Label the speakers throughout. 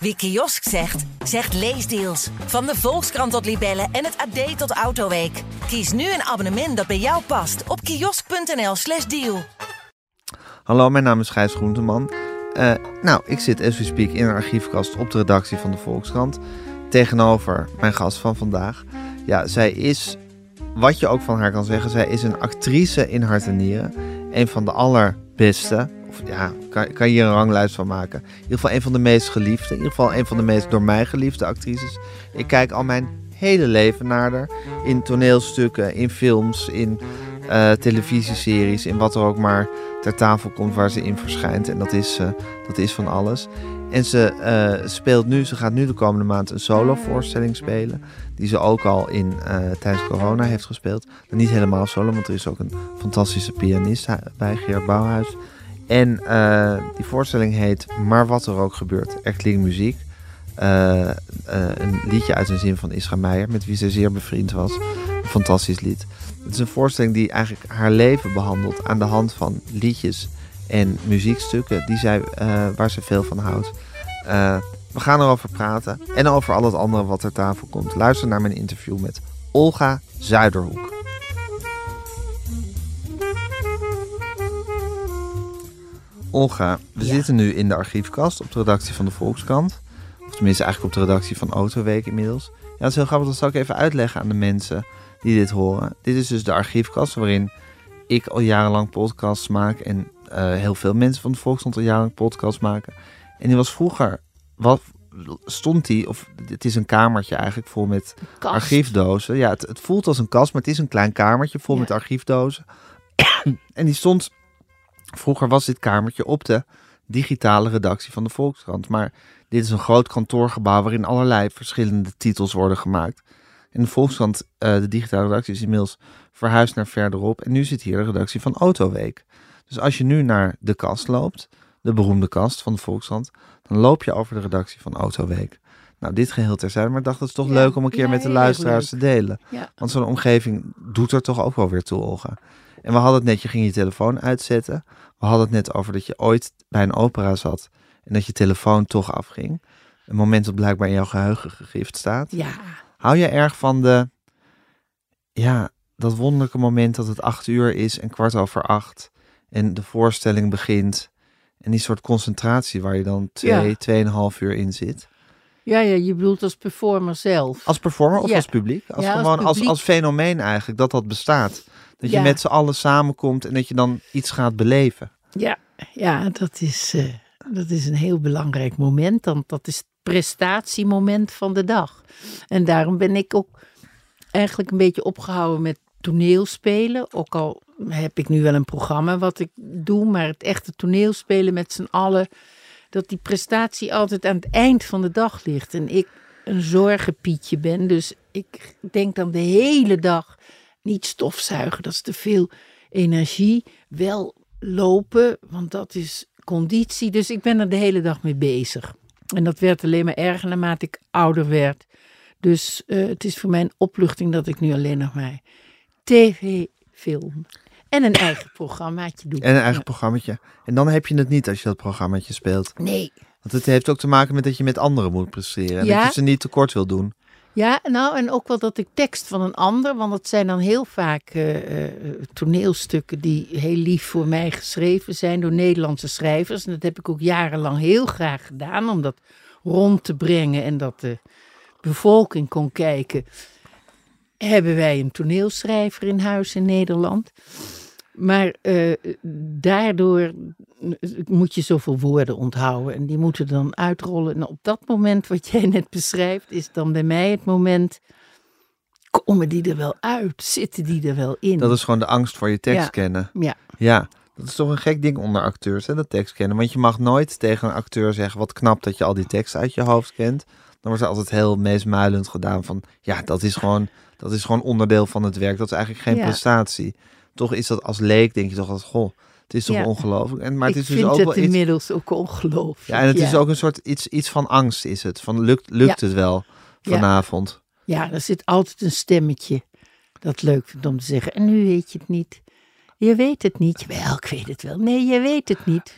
Speaker 1: Wie kiosk zegt, zegt leesdeals. Van de Volkskrant tot Libellen en het AD tot Autoweek. Kies nu een abonnement dat bij jou past op kiosk.nl/slash deal.
Speaker 2: Hallo, mijn naam is Gijs Groenteman. Uh, nou, ik zit as we speak in een archiefkast op de redactie van de Volkskrant. Tegenover mijn gast van vandaag. Ja, zij is, wat je ook van haar kan zeggen, zij is een actrice in hart en nieren. Een van de allerbeste, of ja, kan, kan je hier een ranglijst van maken. In ieder geval een van de meest geliefde. In ieder geval een van de meest door mij geliefde actrices. Ik kijk al mijn hele leven naar haar. In toneelstukken, in films, in uh, televisieseries, in wat er ook maar ter tafel komt waar ze in verschijnt. En dat is, uh, dat is van alles. En ze uh, speelt nu, ze gaat nu de komende maand een solo-voorstelling spelen. Die ze ook al in, tijdens corona heeft gespeeld. Niet helemaal solo, want er is ook een fantastische pianist bij Geert Bouwhuis. En die voorstelling heet Maar wat er ook gebeurt, er klinkt muziek. een liedje uit een zin van Isra Meijer, met wie ze zeer bevriend was. Een fantastisch lied. Het is een voorstelling die eigenlijk haar leven behandelt aan de hand van liedjes en muziekstukken die zij, waar ze veel van houdt. We gaan erover praten en over al het andere wat ter tafel komt. Luister naar mijn interview met Olga Zuiderhoek. Olga, we
Speaker 3: Ja.
Speaker 2: zitten nu in de archiefkast op de redactie van de Volkskrant. Of tenminste eigenlijk op de redactie van Autoweek inmiddels. Ja, dat is heel grappig. Dat zal ik even uitleggen aan de mensen die dit horen. Dit is dus de archiefkast waarin ik al jarenlang podcasts maak. En eh, heel veel mensen van de Volkskrant al jarenlang podcasts maken. En die was vroeger... Wat, stond die, of het is een kamertje eigenlijk vol met
Speaker 3: Kast.
Speaker 2: archiefdozen. Ja, het, het voelt als een kast, maar het is een klein kamertje vol
Speaker 3: Ja.
Speaker 2: met archiefdozen. en die stond, vroeger was dit kamertje op de digitale redactie van de Volkskrant. Maar dit is een groot kantoorgebouw waarin allerlei verschillende titels worden gemaakt. En de Volkskrant, eh, de digitale redactie, is inmiddels verhuisd naar verderop. En nu zit hier de redactie van Autoweek. Dus als je nu naar de kast loopt, de beroemde kast van de Volkskrant, dan loop je over de redactie van Autoweek. Nou, dit geheel terzijde, maar ik dacht het is toch
Speaker 3: Ja,
Speaker 2: leuk om een keer
Speaker 3: ja,
Speaker 2: met de luisteraars te delen.
Speaker 3: Ja.
Speaker 2: Want zo'n omgeving doet er toch ook wel weer toe, Olga. En we hadden het net, je ging je telefoon uitzetten. We hadden het net over dat je ooit bij een opera zat en dat je telefoon toch afging. Een moment dat blijkbaar in jouw geheugen gegrift staat.
Speaker 3: Ja,
Speaker 2: Hou je erg van de, ja, dat wonderlijke moment dat het acht uur is en kwart over acht en de voorstelling begint en die soort concentratie waar je dan twee,
Speaker 3: Ja.
Speaker 2: tweeënhalf uur in zit?
Speaker 3: ja, ja, je bedoelt als performer zelf.
Speaker 2: Als performer of
Speaker 3: Ja.
Speaker 2: als publiek? Als
Speaker 3: Ja, als
Speaker 2: gewoon als,
Speaker 3: publiek.
Speaker 2: als fenomeen eigenlijk, dat dat bestaat. Dat je
Speaker 3: Ja.
Speaker 2: met z'n allen samenkomt en dat je dan iets gaat beleven.
Speaker 3: Ja, ja dat, is, eh, dat is een heel belangrijk moment. Want dat is het prestatiemoment van de dag. En daarom ben ik ook eigenlijk een beetje opgehouden met toneelspelen. Ook al heb ik nu wel een programma wat ik doe. Maar het echte toneelspelen met z'n allen. Dat die prestatie altijd aan het eind van de dag ligt. En ik een zorgenpietje ben. Dus ik denk dan de hele dag niet stofzuigen. Dat is te veel energie. Wel lopen, want dat is conditie. Dus ik ben er de hele dag mee bezig. En dat werd alleen maar erger naarmate ik ouder werd. Dus eh, het is voor mij een opluchting dat ik nu alleen nog maar tv, film en een eigen programmaatje doe.
Speaker 2: En een eigen programmaatje. En dan heb je het niet als je dat programmaatje speelt.
Speaker 3: Nee.
Speaker 2: Want het heeft ook te maken met dat je met anderen moet presteren. En
Speaker 3: Ja.
Speaker 2: dat je ze niet tekort wil doen.
Speaker 3: Ja, nou, en ook wel dat ik tekst van een ander, want het zijn dan heel vaak eh, eh, toneelstukken die heel lief voor mij geschreven zijn door Nederlandse schrijvers. En dat heb ik ook jarenlang heel graag gedaan, om dat rond te brengen en dat de bevolking kon kijken. Hebben wij een toneelschrijver in huis in Nederland? Maar eh, daardoor moet je zoveel woorden onthouden. En die moeten dan uitrollen. En op dat moment wat jij net beschrijft, is dan bij mij het moment. Komen die er wel uit? Zitten die er wel in?
Speaker 2: Dat is gewoon de angst voor je tekst
Speaker 3: Ja.
Speaker 2: kennen.
Speaker 3: Ja,
Speaker 2: Ja, dat is toch een gek ding onder acteurs, hè, dat tekst kennen. Want je mag nooit tegen een acteur zeggen, wat knap dat je al die tekst uit je hoofd kent. Dan wordt er altijd heel meesmuilend gedaan van, ja, dat is gewoon, dat is gewoon onderdeel van het werk. Dat is eigenlijk geen
Speaker 3: Ja.
Speaker 2: prestatie. Toch is dat als leek, denk je toch dat, goh, het is toch
Speaker 3: Ja.
Speaker 2: ongelooflijk. En, maar
Speaker 3: ik
Speaker 2: het is dus
Speaker 3: vind
Speaker 2: ook
Speaker 3: het
Speaker 2: wel iets,
Speaker 3: inmiddels ook ongelooflijk.
Speaker 2: ja, en het is ook een soort iets, iets van angst is het. Van lukt, lukt
Speaker 3: Ja.
Speaker 2: het wel vanavond?
Speaker 3: Ja, er zit altijd een stemmetje dat leuk vindt om te zeggen. En nu weet je het niet. Je weet het niet. Wel, ik weet het wel. Nee, je weet het niet.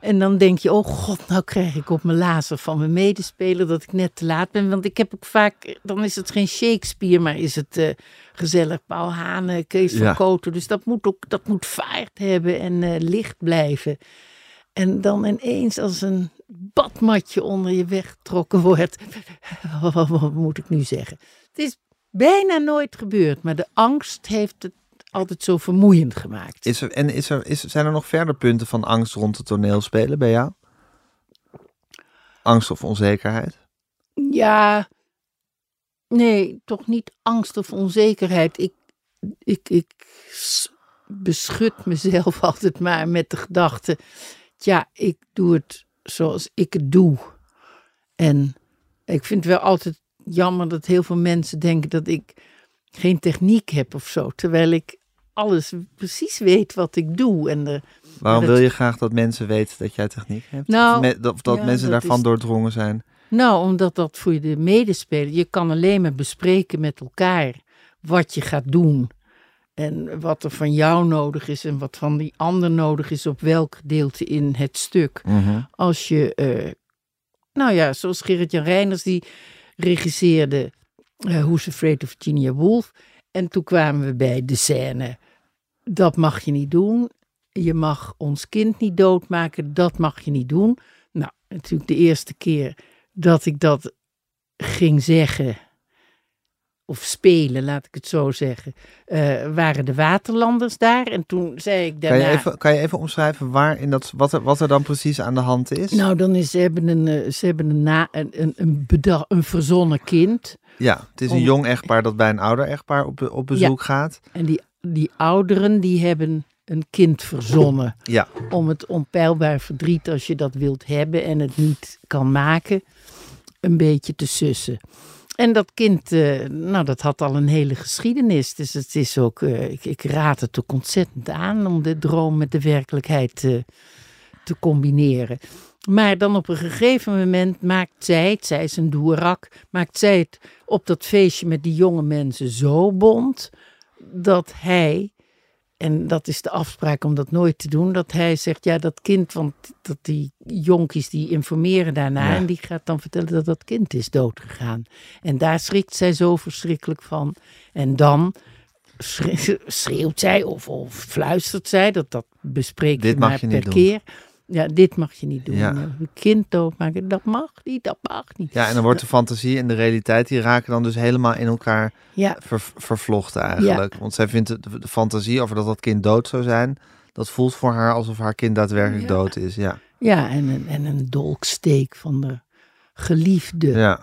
Speaker 3: En dan denk je, oh god, nou krijg ik op mijn lazer van mijn medespeler dat ik net te laat ben. Want ik heb ook vaak, dan is het geen Shakespeare, maar is het eh, gezellig Paul Hane, Kees van
Speaker 2: Ja.
Speaker 3: Koten. Dus dat moet ook, dat moet vaart hebben en eh, licht blijven. En dan ineens als een badmatje onder je weggetrokken wordt. Wat, wat moet ik nu zeggen? Het is bijna nooit gebeurd, maar de angst heeft het altijd zo vermoeiend gemaakt.
Speaker 2: Is er, en is er, is, zijn er nog verder punten van angst rond het toneelspelen bij jou? Angst of onzekerheid?
Speaker 3: Ja, nee, toch niet angst of onzekerheid. Ik, ik, ik beschut mezelf altijd maar met de gedachte: ja, ik doe het zoals ik het doe. En ik vind het wel altijd jammer dat heel veel mensen denken dat ik geen techniek heb of zo. Terwijl ik alles precies weet wat ik doe. En de,
Speaker 2: Waarom wil je graag dat mensen weten dat jij techniek hebt?
Speaker 3: Nou,
Speaker 2: of, me- dat, of dat
Speaker 3: ja,
Speaker 2: mensen
Speaker 3: dat
Speaker 2: daarvan
Speaker 3: is-
Speaker 2: doordrongen zijn?
Speaker 3: Nou, omdat dat voor de medespeler, je kan alleen maar bespreken met elkaar wat je gaat doen. En wat er van jou nodig is en wat van die ander nodig is op welk gedeelte in het stuk.
Speaker 2: Mhm.
Speaker 3: Als je, eh, nou ja, zoals Gerrit-Jan Reiners, die regisseerde eh Who's Afraid of Virginia Woolf. En toen kwamen we bij de scène, dat mag je niet doen. Je mag ons kind niet doodmaken, dat mag je niet doen. Nou, natuurlijk de eerste keer dat ik dat ging zeggen, of spelen, laat ik het zo zeggen, eh, waren de waterlanders daar. En toen zei ik
Speaker 2: Kan,
Speaker 3: daarna...
Speaker 2: je even, kan je even omschrijven waar in dat, wat, er, wat er dan precies aan de hand is?
Speaker 3: Nou, dan is, ze hebben een, eh, ze hebben een, na, een, een, een, beda- een verzonnen kind.
Speaker 2: ja, het is een
Speaker 3: om-
Speaker 2: jong echtpaar dat bij een ouder echtpaar op, op bezoek gaat.
Speaker 3: En die, die ouderen, die hebben een kind verzonnen.
Speaker 2: Ja,
Speaker 3: Om het onpeilbaar verdriet, als je dat wilt hebben en het niet kan maken, een beetje te sussen. En dat kind, eh, nou, dat had al een hele geschiedenis. Dus het is ook, eh, ik, ik raad het ook ontzettend aan om de droom met de werkelijkheid eh, te combineren. Maar dan op een gegeven moment maakt zij het, zij is een doerak, maakt zij het op dat feestje met die jonge mensen zo bond dat hij, en dat is de afspraak om dat nooit te doen, dat hij zegt, ja dat kind, want dat die jonkies die informeren daarna
Speaker 2: Ja.
Speaker 3: en die gaat dan vertellen dat dat kind is doodgegaan. En daar schrikt zij zo verschrikkelijk van. En dan schre- schreeuwt zij of, of fluistert zij, dat, dat bespreekt
Speaker 2: Dit mag
Speaker 3: maar
Speaker 2: je
Speaker 3: per
Speaker 2: niet doen.
Speaker 3: Ja, dit mag je niet doen.
Speaker 2: Ja.
Speaker 3: Een kind doodmaken, dat mag niet, dat mag niet.
Speaker 2: ja, en dan wordt de fantasie en de realiteit, die raken dan dus helemaal in elkaar
Speaker 3: Ja,
Speaker 2: ver- vervlochten eigenlijk. Want zij vindt de, de fantasie over dat dat kind dood zou zijn, dat voelt voor haar alsof haar kind daadwerkelijk dood is. Ja,
Speaker 3: ja en, een, en een dolksteek van de geliefde.
Speaker 2: ja.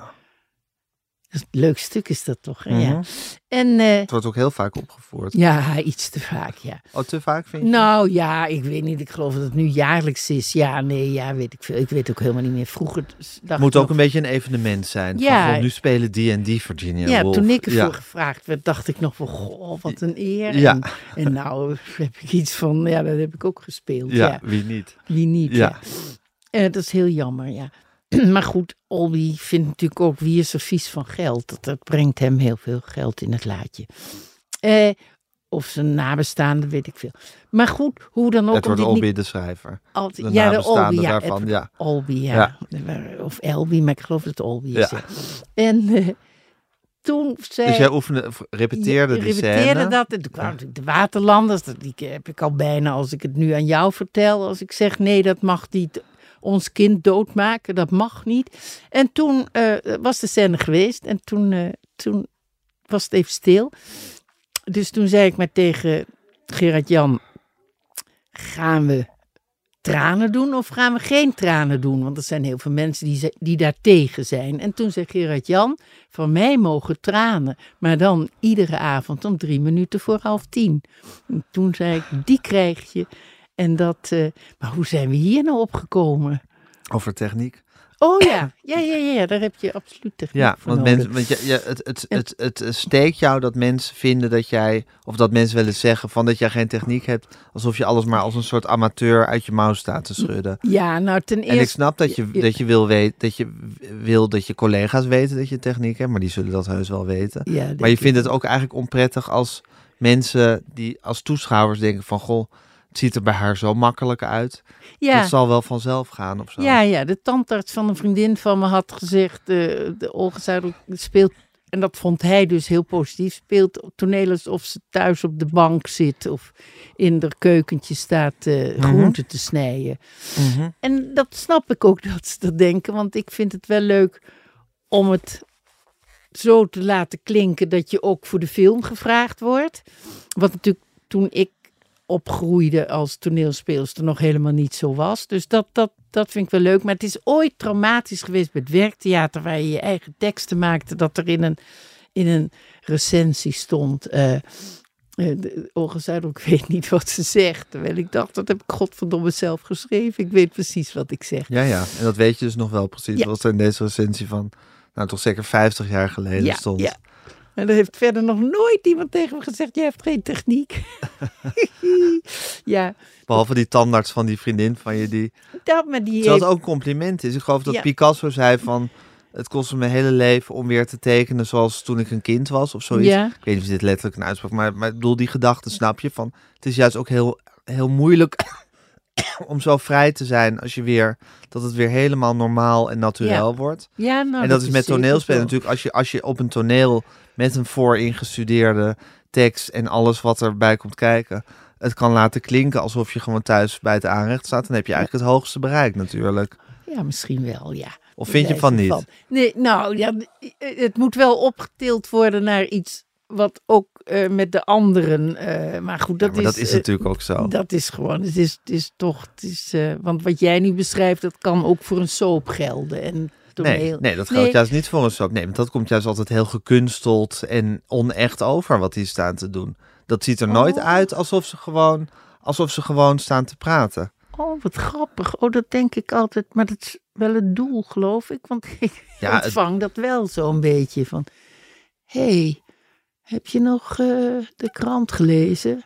Speaker 3: Leuk stuk is dat toch? hè?
Speaker 2: Mhm.
Speaker 3: Ja. En eh,
Speaker 2: Het wordt ook heel vaak opgevoerd.
Speaker 3: ja, iets te vaak, ja.
Speaker 2: Oh, te vaak vind je?
Speaker 3: Nou ja, ik weet niet. Ik geloof dat het nu jaarlijks is. Ja, nee, ja, weet ik veel. Ik weet ook helemaal niet meer. Vroeger dacht
Speaker 2: moet ook
Speaker 3: nog-
Speaker 2: een beetje een evenement zijn.
Speaker 3: Ja.
Speaker 2: nu spelen die en die Virginia
Speaker 3: Ja, toen ik ervoor
Speaker 2: Ja.
Speaker 3: gevraagd werd, dacht ik nog van, goh, wat een eer.
Speaker 2: Ja.
Speaker 3: En, en nou heb ik iets van, ja, dat heb ik ook gespeeld.
Speaker 2: Ja,
Speaker 3: Ja,
Speaker 2: wie niet?
Speaker 3: wie niet,
Speaker 2: Ja.
Speaker 3: ja. Eh, dat is heel jammer, ja. maar goed, Olby vindt natuurlijk ook, wie is er vies van geld? Dat, dat brengt hem heel veel geld in het laadje. Eh, of zijn nabestaanden, weet ik veel. Maar goed, hoe dan ook.
Speaker 2: Wordt
Speaker 3: dit niet
Speaker 2: Olby de schrijver.
Speaker 3: altijd,
Speaker 2: de
Speaker 3: ja, de Olby, ja,
Speaker 2: daarvan, ja.
Speaker 3: Olby, ja. Of Elby, maar ik geloof dat het Olby is.
Speaker 2: Ja.
Speaker 3: En eh, toen zei...
Speaker 2: Dus jij oefende, repeteerde die
Speaker 3: repeteerde
Speaker 2: scène.
Speaker 3: dat. En toen kwamen natuurlijk de waterlanders. Dat die heb ik al bijna als ik het nu aan jou vertel. Als ik zeg nee, dat mag niet. Ons kind doodmaken, dat mag niet. En toen eh, was de scène geweest. En toen, eh, toen was het even stil. Dus toen zei ik maar tegen Gerard-Jan... Gaan we tranen doen of gaan we geen tranen doen? Want er zijn heel veel mensen die, die daar tegen zijn. En toen zei Gerard-Jan... Van mij mogen tranen, maar dan iedere avond om drie minuten voor half tien. En toen zei ik, die krijg je. En dat, eh, maar hoe zijn we hier nou opgekomen?
Speaker 2: Over techniek.
Speaker 3: Oh ja, ja, ja, ja, daar heb je absoluut techniek
Speaker 2: Ja,
Speaker 3: voor
Speaker 2: want,
Speaker 3: nodig.
Speaker 2: mensen, want je, je, het, het, het, het, het steekt jou dat mensen vinden dat jij, of dat mensen willen zeggen van dat jij geen techniek hebt, alsof je alles maar als een soort amateur uit je mouw staat te schudden.
Speaker 3: Ja, nou ten
Speaker 2: En ik
Speaker 3: eerste...
Speaker 2: snap dat je, dat je wil weten, dat je wil dat je collega's weten dat je techniek hebt, maar die zullen dat heus wel weten.
Speaker 3: Ja,
Speaker 2: Maar je vindt het ook eigenlijk onprettig als mensen die als toeschouwers denken van... Goh, het ziet er bij haar zo makkelijk uit.
Speaker 3: Ja.
Speaker 2: Het zal wel vanzelf gaan of zo.
Speaker 3: Ja, ja, de tandarts van een vriendin van me had gezegd, de, de Olga Zuidel speelt, en dat vond hij dus heel positief, speelt toneel alsof ze thuis op de bank zit of in de keukentje staat eh groenten te snijden.
Speaker 2: Mhm.
Speaker 3: En dat snap ik ook dat ze dat denken, want ik vind het wel leuk om het zo te laten klinken dat je ook voor de film gevraagd wordt. Wat natuurlijk toen ik opgroeide als toneelspeelster nog helemaal niet zo was. Dus dat, dat, dat vind ik wel leuk. Maar het is ooit traumatisch geweest bij het werktheater waar je je eigen teksten maakte. Dat er in een, in een recensie stond. de- Olga Zuidel, ik weet niet wat ze zegt. Terwijl ik dacht, dat heb ik godverdomme zelf geschreven. Ik weet precies wat ik zeg.
Speaker 2: Ja, ja. En dat weet je dus nog wel precies.
Speaker 3: Ja.
Speaker 2: Wat er in deze recensie van, nou toch zeker 50 jaar geleden
Speaker 3: Ja,
Speaker 2: stond.
Speaker 3: ja. En er heeft verder nog nooit iemand tegen me gezegd: je hebt geen techniek. ja,
Speaker 2: Behalve die tandarts van die vriendin van je die...
Speaker 3: dat, maar die
Speaker 2: Terwijl
Speaker 3: heeft-
Speaker 2: het ook een compliment is. Ik geloof dat
Speaker 3: Ja.
Speaker 2: Picasso zei van... Het kostte mijn hele leven om weer te tekenen zoals toen ik een kind was of zoiets.
Speaker 3: Ja.
Speaker 2: Ik weet niet of dit letterlijk een uitspraak maar, maar ik bedoel die gedachte, snap je? Van, het is juist ook heel, heel moeilijk om zo vrij te zijn als je weer... Dat het weer helemaal normaal en naturel wordt.
Speaker 3: Ja, nou,
Speaker 2: en dat, is met toneelspelen natuurlijk. Als je, als je op een toneel met een vooringestudeerde tekst en alles wat erbij komt kijken... het kan laten klinken alsof je gewoon thuis bij het aanrecht staat... dan heb je eigenlijk het hoogste bereikt natuurlijk.
Speaker 3: Ja, misschien wel, ja.
Speaker 2: Of vind je van niet?
Speaker 3: Nee, nou ja, het moet wel opgetild worden naar iets wat ook eh, met de anderen. eh, maar goed, dat
Speaker 2: Ja, maar
Speaker 3: is.
Speaker 2: dat is
Speaker 3: eh,
Speaker 2: natuurlijk ook zo.
Speaker 3: Dat is gewoon, het is, het is toch, het is, want wat jij nu beschrijft, dat kan ook voor een soap gelden. En toneel.
Speaker 2: Nee, nee, dat geldt
Speaker 3: Nee.
Speaker 2: juist niet voor een soap. Nee, want dat komt juist altijd heel gekunsteld en onecht over wat die staan te doen. Dat ziet er nooit
Speaker 3: Oh.
Speaker 2: uit alsof ze gewoon, alsof ze gewoon staan te praten.
Speaker 3: Oh, wat grappig. Oh, dat denk ik altijd. Maar dat is wel het doel, geloof ik. Want ik
Speaker 2: Ja, het-
Speaker 3: ontvang dat wel zo'n beetje van... hey, heb je nog eh, de krant gelezen?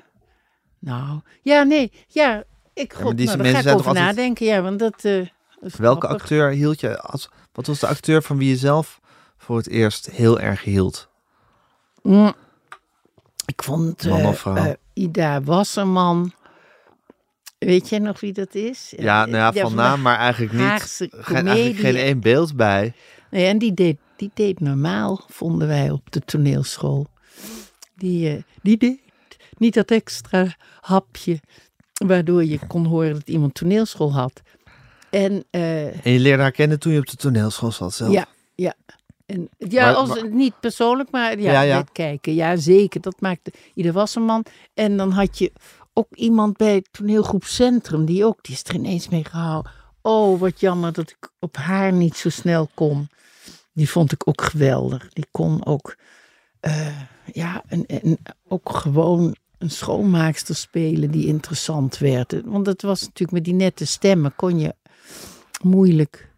Speaker 3: Nou, ja, nee, ja. Ik,
Speaker 2: maar
Speaker 3: god,
Speaker 2: die
Speaker 3: nou, daar
Speaker 2: mensen
Speaker 3: ga ik over
Speaker 2: altijd-
Speaker 3: nadenken. Ja, want dat, eh,
Speaker 2: Welke
Speaker 3: grappig.
Speaker 2: acteur hield je als... Wat was de acteur van wie je zelf voor het eerst heel erg hield?
Speaker 3: Mm. Ik vond
Speaker 2: Man
Speaker 3: eh,
Speaker 2: vrouw?
Speaker 3: eh, Ida Wasserman... Weet jij nog wie dat is?
Speaker 2: Ja, nou ja, van
Speaker 3: de
Speaker 2: naam, maar eigenlijk niet. Geen, eigenlijk geen één beeld bij.
Speaker 3: Nee, en die deed, die deed normaal, vonden wij op de toneelschool. Die, eh, die deed niet dat extra hapje, waardoor je kon horen dat iemand toneelschool had. En eh,
Speaker 2: En je leerde haar kennen toen je op de toneelschool zat zelf.
Speaker 3: ja, ja. En, ja,
Speaker 2: Maar-
Speaker 3: als,
Speaker 2: maar-
Speaker 3: niet persoonlijk, maar ja,
Speaker 2: Ja, ja.
Speaker 3: met kijken. Ja, zeker. Dat maakte ieder wasserman. En dan had je ook iemand bij toneelgroep Centrum, die ook, die is er ineens mee gehouden. Oh, wat jammer dat ik op haar niet zo snel kon. Die vond ik ook geweldig. Die kon ook, eh, ja, en, en ook gewoon een schoonmaakster spelen die interessant werd. Want het was natuurlijk met die nette stemmen kon je moeilijk.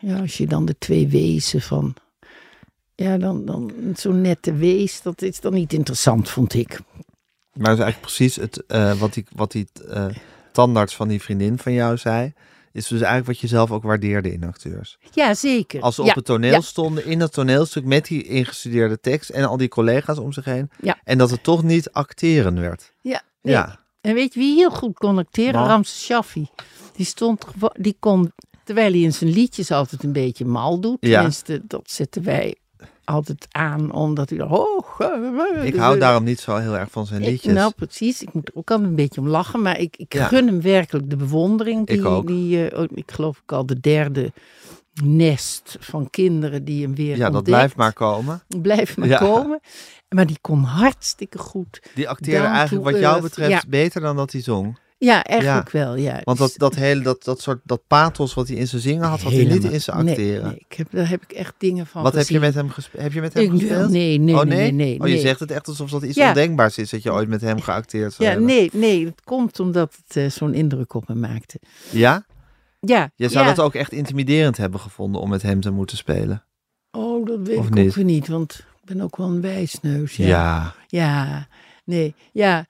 Speaker 3: Ja, als je dan de twee wezen van. Ja, dan, dan zo'n nette wees, dat is dan niet interessant, vond ik.
Speaker 2: Maar dat is eigenlijk precies het, eh, wat die, wat die eh, tandarts van die vriendin van jou zei. Is dus eigenlijk wat je zelf ook waardeerde in acteurs.
Speaker 3: Ja, zeker.
Speaker 2: Als ze
Speaker 3: ja,
Speaker 2: op het toneel
Speaker 3: ja.
Speaker 2: stonden, in dat toneelstuk met die ingestudeerde tekst en al die collega's om zich heen.
Speaker 3: Ja.
Speaker 2: En dat het toch niet acteren werd.
Speaker 3: Ja, nee.
Speaker 2: Ja.
Speaker 3: En weet je wie heel goed kon acteren? Ramses Shaffi. Die stond die kon, terwijl hij in zijn liedjes altijd een beetje mal doet.
Speaker 2: Ja.
Speaker 3: Tenminste, dat zetten wij altijd aan, omdat hij dan... Oh,
Speaker 2: Ik hou daarom niet zo heel erg van zijn
Speaker 3: Ik,
Speaker 2: liedjes.
Speaker 3: nou, precies. Ik moet er ook altijd een beetje om lachen. Maar ik, ik
Speaker 2: Ja.
Speaker 3: gun hem werkelijk de bewondering. Die,
Speaker 2: Ik ook.
Speaker 3: Die, eh, oh, ik geloof ik al de derde nest van kinderen die hem weer
Speaker 2: ja, dat blijft maar komen.
Speaker 3: Blijft maar
Speaker 2: Ja.
Speaker 3: komen. Maar die kon hartstikke goed.
Speaker 2: Die acteerde eigenlijk wat jou betreft
Speaker 3: Ja.
Speaker 2: beter dan dat hij zong.
Speaker 3: Ja, eigenlijk wel. Ja.
Speaker 2: Want dat, dat hele, dat, dat soort, dat pathos wat hij in zijn zingen had, had hij niet in zijn
Speaker 3: nee,
Speaker 2: acteren.
Speaker 3: Nee, ik heb, daar heb ik echt dingen van
Speaker 2: Wat heb je met hem gespeeld? Heb je met hem
Speaker 3: Ik-
Speaker 2: gespeeld?
Speaker 3: Nee, nee,
Speaker 2: oh
Speaker 3: nee,
Speaker 2: nee?
Speaker 3: nee, nee,
Speaker 2: oh, je
Speaker 3: nee.
Speaker 2: zegt het echt alsof dat iets
Speaker 3: Ja.
Speaker 2: ondenkbaars is dat je ooit met hem geacteerd zou
Speaker 3: Ja,
Speaker 2: hebben.
Speaker 3: nee, nee, het komt omdat het eh, zo'n indruk op me maakte.
Speaker 2: Ja?
Speaker 3: Ja,
Speaker 2: Je zou
Speaker 3: ja.
Speaker 2: dat ook echt intimiderend hebben gevonden om met hem te moeten spelen.
Speaker 3: Oh, dat weet
Speaker 2: Of
Speaker 3: ik
Speaker 2: niet?
Speaker 3: ook weer niet, want ik ben ook wel een wijsneus.
Speaker 2: Ja.
Speaker 3: Ja, ja. nee, ja.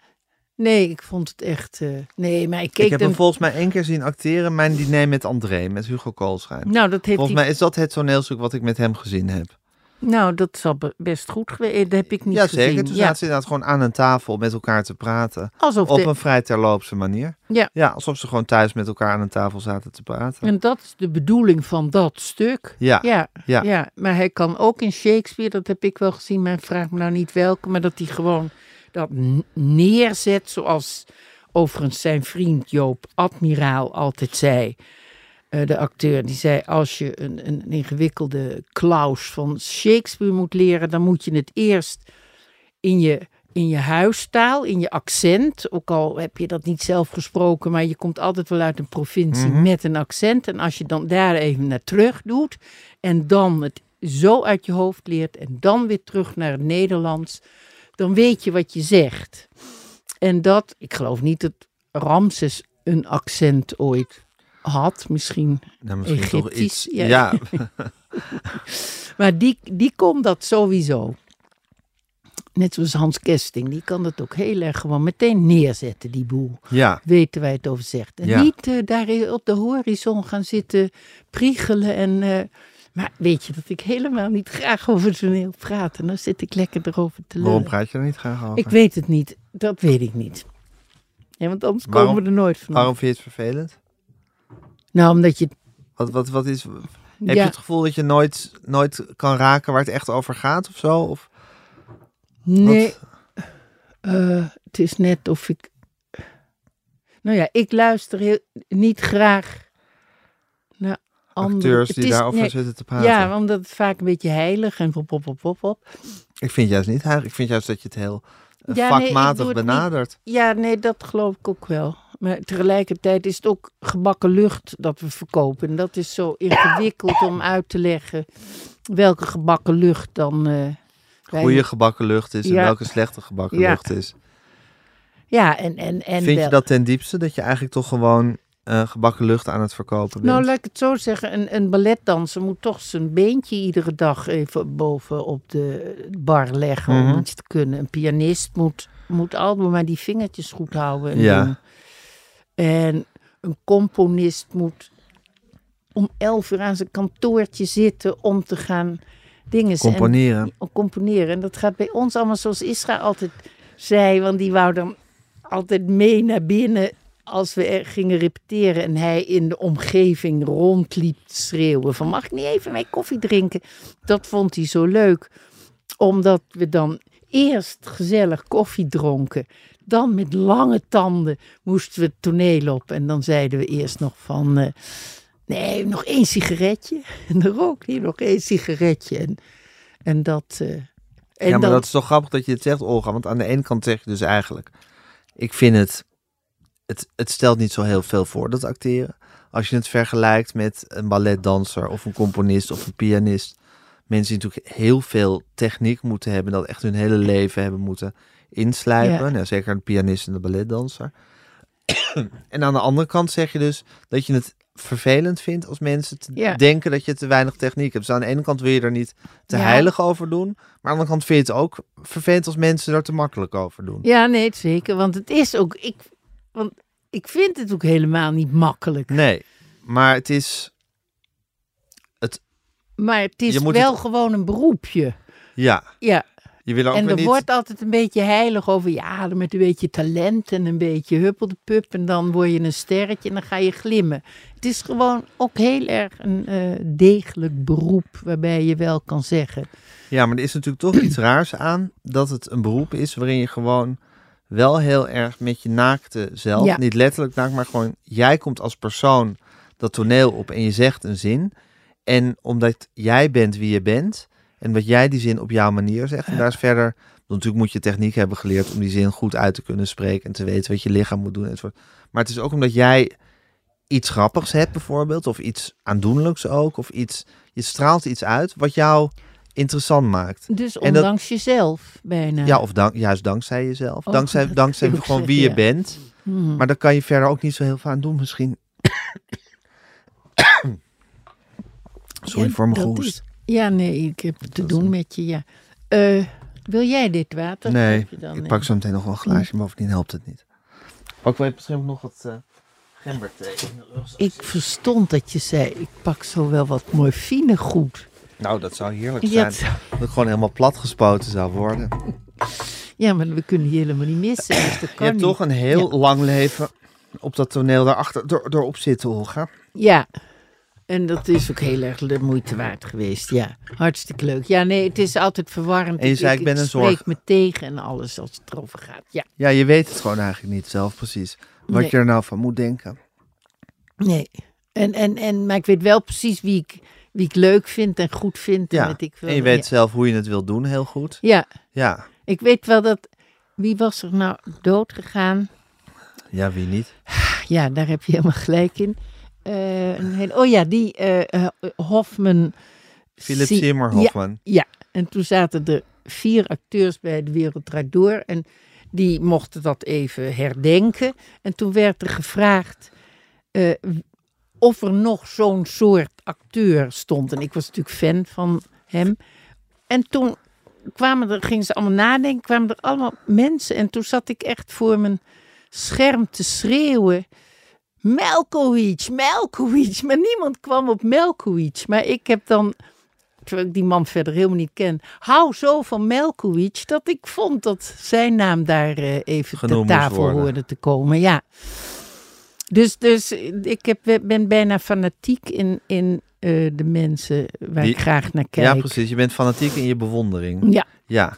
Speaker 3: Nee, ik vond het echt... eh, nee, maar ik keek
Speaker 2: Ik heb hem
Speaker 3: dan-
Speaker 2: volgens mij één keer zien acteren, mijn diner met André, met Hugo Koolschijn.
Speaker 3: Nou, dat heeft
Speaker 2: Volgens mij is dat het toneelstuk wat ik met hem gezien heb.
Speaker 3: Nou, dat zal be- best goed geweest. Dat heb ik niet
Speaker 2: Ja,
Speaker 3: gezien.
Speaker 2: zeker. Toen
Speaker 3: Ja,
Speaker 2: zaten ze inderdaad gewoon aan een tafel met elkaar te praten.
Speaker 3: alsof
Speaker 2: Op
Speaker 3: de-
Speaker 2: een vrij terloopse manier.
Speaker 3: Ja.
Speaker 2: Ja, alsof ze gewoon thuis met elkaar aan een tafel zaten te praten.
Speaker 3: En dat is de bedoeling van dat stuk.
Speaker 2: Ja,
Speaker 3: Ja,
Speaker 2: ja.
Speaker 3: ja. maar hij kan ook in Shakespeare, dat heb ik wel gezien, maar vraag me nou niet welke, maar dat hij gewoon dat neerzet zoals overigens zijn vriend Joop Admiraal altijd zei. Eh, de acteur die zei: Als je een, een ingewikkelde Klaus van Shakespeare moet leren, dan moet je het eerst in je, in je huistaal, in je accent. Ook al heb je dat niet zelf gesproken, maar je komt altijd wel uit een provincie
Speaker 2: Mhm.
Speaker 3: met een accent. En als je dan daar even naar terug doet en dan het zo uit je hoofd leert en dan weer terug naar het Nederlands, dan weet je wat je zegt. En dat, ik geloof niet dat Ramses een accent ooit had, misschien
Speaker 2: Nou, misschien toch
Speaker 3: Egyptisch,
Speaker 2: iets.
Speaker 3: ja.
Speaker 2: Ja.
Speaker 3: Maar die, die kon dat sowieso. Net zoals Hans Kesting, die kan dat ook heel erg gewoon meteen neerzetten, die boel.
Speaker 2: ja.
Speaker 3: Weten wij het over zegt. En
Speaker 2: Ja.
Speaker 3: niet eh, daar op de horizon gaan zitten priegelen. En, eh, maar weet je dat ik helemaal niet graag over toneel praat. En dan zit ik lekker erover te
Speaker 2: Waarom
Speaker 3: lullen.
Speaker 2: praat je er niet graag over?
Speaker 3: Ik weet het niet. Dat weet ik niet. Ja, want anders
Speaker 2: Waarom-
Speaker 3: komen we er nooit van.
Speaker 2: Waarom vind je het vervelend?
Speaker 3: Nou, omdat je...
Speaker 2: Wat, wat, wat is... Heb je het gevoel dat je nooit, nooit kan raken waar het echt over gaat of zo? Of,
Speaker 3: Nee, eh, het is net of ik. Nou ja, ik luister heel, niet graag naar andere
Speaker 2: acteurs die
Speaker 3: is-
Speaker 2: daarover
Speaker 3: nee,
Speaker 2: zitten te praten?
Speaker 3: Ja, omdat het vaak een beetje heilig en pop, pop, pop, pop, pop.
Speaker 2: Ik vind juist niet heilig. Ik vind juist dat je het heel eh,
Speaker 3: Ja,
Speaker 2: vakmatig
Speaker 3: niet.
Speaker 2: benadert.
Speaker 3: Ja, nee, dat geloof ik ook wel. Maar tegelijkertijd is het ook gebakken lucht dat we verkopen. En dat is zo ingewikkeld om uit te leggen welke gebakken lucht dan. eh,
Speaker 2: Goede gebakken lucht is en welke slechte gebakken
Speaker 3: Ja.
Speaker 2: lucht is.
Speaker 3: Ja, en. en, en
Speaker 2: Vind je dat ten diepste? Dat je eigenlijk toch gewoon eh, gebakken lucht aan het verkopen bent?
Speaker 3: Nou, laat ik het zo zeggen. Een, een balletdanser moet toch zijn beentje iedere dag even boven op de bar leggen
Speaker 2: Mhm.
Speaker 3: om iets te kunnen. Een pianist moet, moet altijd maar die vingertjes goed houden. En,
Speaker 2: Ja.
Speaker 3: en een componist moet om elf uur aan zijn kantoortje zitten om te gaan dingen
Speaker 2: Componeren.
Speaker 3: En, componeren. En dat gaat bij ons allemaal zoals Isra altijd zei, want die wou dan altijd mee naar binnen als we gingen repeteren en hij in de omgeving rondliep schreeuwen van mag ik niet even mijn koffie drinken? Dat vond hij zo leuk, omdat we dan eerst gezellig koffie dronken, dan met lange tanden moesten we het toneel op en dan zeiden we eerst nog van eh, nee, nog één sigaretje en dan rook hij nog één sigaretje en, en dat... eh, en
Speaker 2: ja, maar
Speaker 3: dan,
Speaker 2: dat is toch grappig dat je het zegt, Olga. Want aan de ene kant zeg je dus eigenlijk... Ik vind het... Het, het stelt niet zo heel veel voor, dat acteren. Als je het vergelijkt met een balletdanser of een componist of een pianist. Mensen die natuurlijk heel veel techniek moeten hebben. Dat echt hun hele leven hebben moeten inslijpen.
Speaker 3: Ja.
Speaker 2: Nou, zeker een pianist en een balletdanser. en aan de andere kant zeg je dus dat je het vervelend vindt als mensen te
Speaker 3: Ja.
Speaker 2: denken dat je te weinig techniek hebt. Dus aan de ene kant wil je er niet te
Speaker 3: Ja.
Speaker 2: heilig over doen. Maar aan de andere kant vind je het ook vervelend als mensen er te makkelijk over doen.
Speaker 3: Ja, nee, zeker. Want het is ook. Ik, want ik vind het ook helemaal niet makkelijk.
Speaker 2: Nee, maar het is...
Speaker 3: Maar het is wel
Speaker 2: het-
Speaker 3: gewoon een beroepje.
Speaker 2: Ja,
Speaker 3: Ja,
Speaker 2: je wil ook
Speaker 3: en er
Speaker 2: niet...
Speaker 3: wordt altijd een beetje heilig over. Ja, met een beetje talent en een beetje huppeldepup. En dan word je een sterretje en dan ga je glimmen. Het is gewoon ook heel erg een eh, degelijk beroep. Waarbij je wel kan zeggen.
Speaker 2: Ja, maar er is natuurlijk toch iets raars aan dat het een beroep is waarin je gewoon wel heel erg met je naakte zelf,
Speaker 3: Ja.
Speaker 2: niet letterlijk naakt, maar gewoon jij komt als persoon dat toneel op en je zegt een zin. En omdat jij bent wie je bent en dat jij die zin op jouw manier zegt. En daar is verder, natuurlijk moet je techniek hebben geleerd om die zin goed uit te kunnen spreken en te weten wat je lichaam moet doen. enzovoort. Maar het is ook omdat jij iets grappigs hebt bijvoorbeeld, of iets aandoenlijks ook, of iets, je straalt iets uit wat jou interessant maakt.
Speaker 3: Dus
Speaker 2: En dat-
Speaker 3: ondanks jezelf bijna.
Speaker 2: Ja, of dank, juist dankzij jezelf.
Speaker 3: Oh,
Speaker 2: dankzij dankzij gewoon
Speaker 3: zeggen,
Speaker 2: wie je
Speaker 3: ja.
Speaker 2: bent.
Speaker 3: Hmm.
Speaker 2: Maar daar kan je verder ook niet zo heel veel aan doen misschien. Sorry
Speaker 3: Ja,
Speaker 2: voor mijn hoest.
Speaker 3: is- Ja, nee, ik heb te doen
Speaker 2: een-
Speaker 3: met je, ja. Eh, wil jij dit water?
Speaker 2: Nee,
Speaker 3: Heb je dan,
Speaker 2: ik
Speaker 3: eh,
Speaker 2: pak zo meteen nog wel een glaasje, bovendien helpt het niet. Pak wij misschien ook nog wat uh, gemberthee in de rugzak.
Speaker 3: Ik verstond dat je zei, ik pak zo wel wat morfine goed.
Speaker 2: Nou, dat zou heerlijk zijn.
Speaker 3: zou-
Speaker 2: Dat het gewoon helemaal platgespoten zou worden.
Speaker 3: Ja, maar we kunnen die helemaal niet missen. Dus dat
Speaker 2: Je hebt
Speaker 3: niet.
Speaker 2: toch een heel lang leven op dat toneel daarachter door, door op zitten, Olga.
Speaker 3: Ja, en dat is ook heel erg de moeite waard geweest. Ja, hartstikke leuk. Ja, nee, het is altijd verwarrend.
Speaker 2: En je zei, ik ben een
Speaker 3: spreek
Speaker 2: zorg-
Speaker 3: me tegen en alles als het erover gaat. Ja,
Speaker 2: Ja, je weet het gewoon eigenlijk niet zelf precies. Wat
Speaker 3: Nee.
Speaker 2: je er nou van moet denken.
Speaker 3: nee. En, en, en, maar ik weet wel precies wie ik, wie ik leuk vind en goed vind.
Speaker 2: Ja,
Speaker 3: En, ik.
Speaker 2: En je weet
Speaker 3: ja.
Speaker 2: zelf hoe je het wil doen, heel goed.
Speaker 3: ja,
Speaker 2: Ja,
Speaker 3: ik weet wel dat... Wie was er nou dood gegaan?
Speaker 2: ja wie niet?
Speaker 3: Ja, daar heb je helemaal gelijk in. Eh, een hele, oh ja, die eh, eh, Hofman.
Speaker 2: Philip
Speaker 3: Zie-
Speaker 2: Seymour
Speaker 3: Ja, en toen zaten er vier acteurs bij De Wereld Draait Door. En die mochten dat even herdenken. En toen werd er gevraagd of er nog zo'n soort acteur stond. En ik was natuurlijk fan van hem. En toen kwamen er, gingen ze allemaal nadenken, kwamen er allemaal mensen. En toen zat ik echt voor mijn scherm te schreeuwen. Melkovic, Melkovic. Maar niemand kwam op Melkovic. Maar ik heb dan terwijl ik die man verder helemaal niet ken, hou zo van Melkovic, dat ik vond dat zijn naam daar eh, even
Speaker 2: Genoemd moest
Speaker 3: tafel
Speaker 2: worden.
Speaker 3: hoorde te komen. Ja. Dus, dus ik heb, ben bijna fanatiek in, in eh, de mensen waar
Speaker 2: Die-
Speaker 3: ik graag naar kijk.
Speaker 2: Ja, precies. Je bent fanatiek in je bewondering.
Speaker 3: Ja,
Speaker 2: Ja.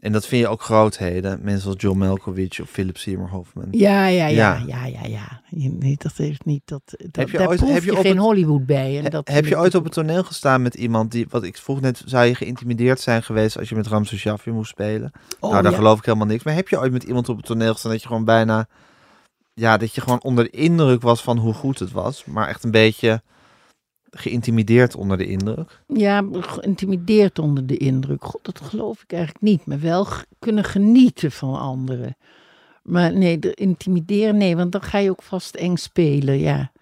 Speaker 2: En dat vind je ook grootheden. Mensen als John Malkovich of Philip Seymour Hoffman.
Speaker 3: ja, ja, ja,
Speaker 2: Ja.
Speaker 3: ja, ja, dat heeft niet dat. dat
Speaker 2: Heb je
Speaker 3: daar
Speaker 2: ooit- heb je
Speaker 3: je
Speaker 2: op
Speaker 3: geen
Speaker 2: het-
Speaker 3: Hollywood bij. En
Speaker 2: He-
Speaker 3: dat
Speaker 2: heb je ooit op het toneel gestaan met iemand die, wat ik vroeg net, zou je geïntimideerd zijn geweest als je met Ramses Shaffi moest spelen?
Speaker 3: Oh,
Speaker 2: nou, daar
Speaker 3: ja.
Speaker 2: geloof ik helemaal niks. Maar heb je ooit met iemand op het toneel gestaan dat je gewoon bijna, ja, dat je gewoon onder de indruk was van hoe goed het was, maar echt een beetje geïntimideerd onder de indruk?
Speaker 3: Ja, geïntimideerd onder de indruk. God, dat geloof ik eigenlijk niet. Maar wel kunnen genieten van anderen. Maar nee, de intimideren, nee, want dan ga je ook vast eng spelen, ja.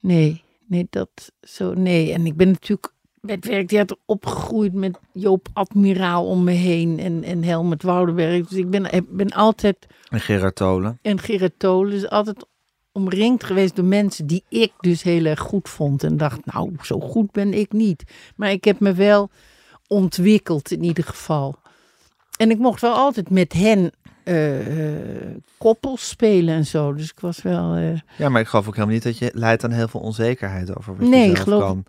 Speaker 3: Nee, nee, dat zo, nee. En ik ben natuurlijk met werktheater opgegroeid met Joop Admiraal om me heen en, en Helmut Woudenberg. Dus ik ben, heb- ben altijd
Speaker 2: En Gerard Tolen.
Speaker 3: en Gerrit Tolen is altijd omringd geweest door mensen die ik dus heel erg goed vond. En dacht, nou, zo goed ben ik niet. Maar ik heb me wel ontwikkeld in ieder geval. En ik mocht wel altijd met hen eh, eh, koppels spelen en zo. Dus ik was wel... eh,
Speaker 2: Ja, maar ik geloof ook helemaal niet dat je leidt aan heel veel onzekerheid over wat
Speaker 3: Nee,
Speaker 2: je zelf
Speaker 3: geloof-
Speaker 2: kan.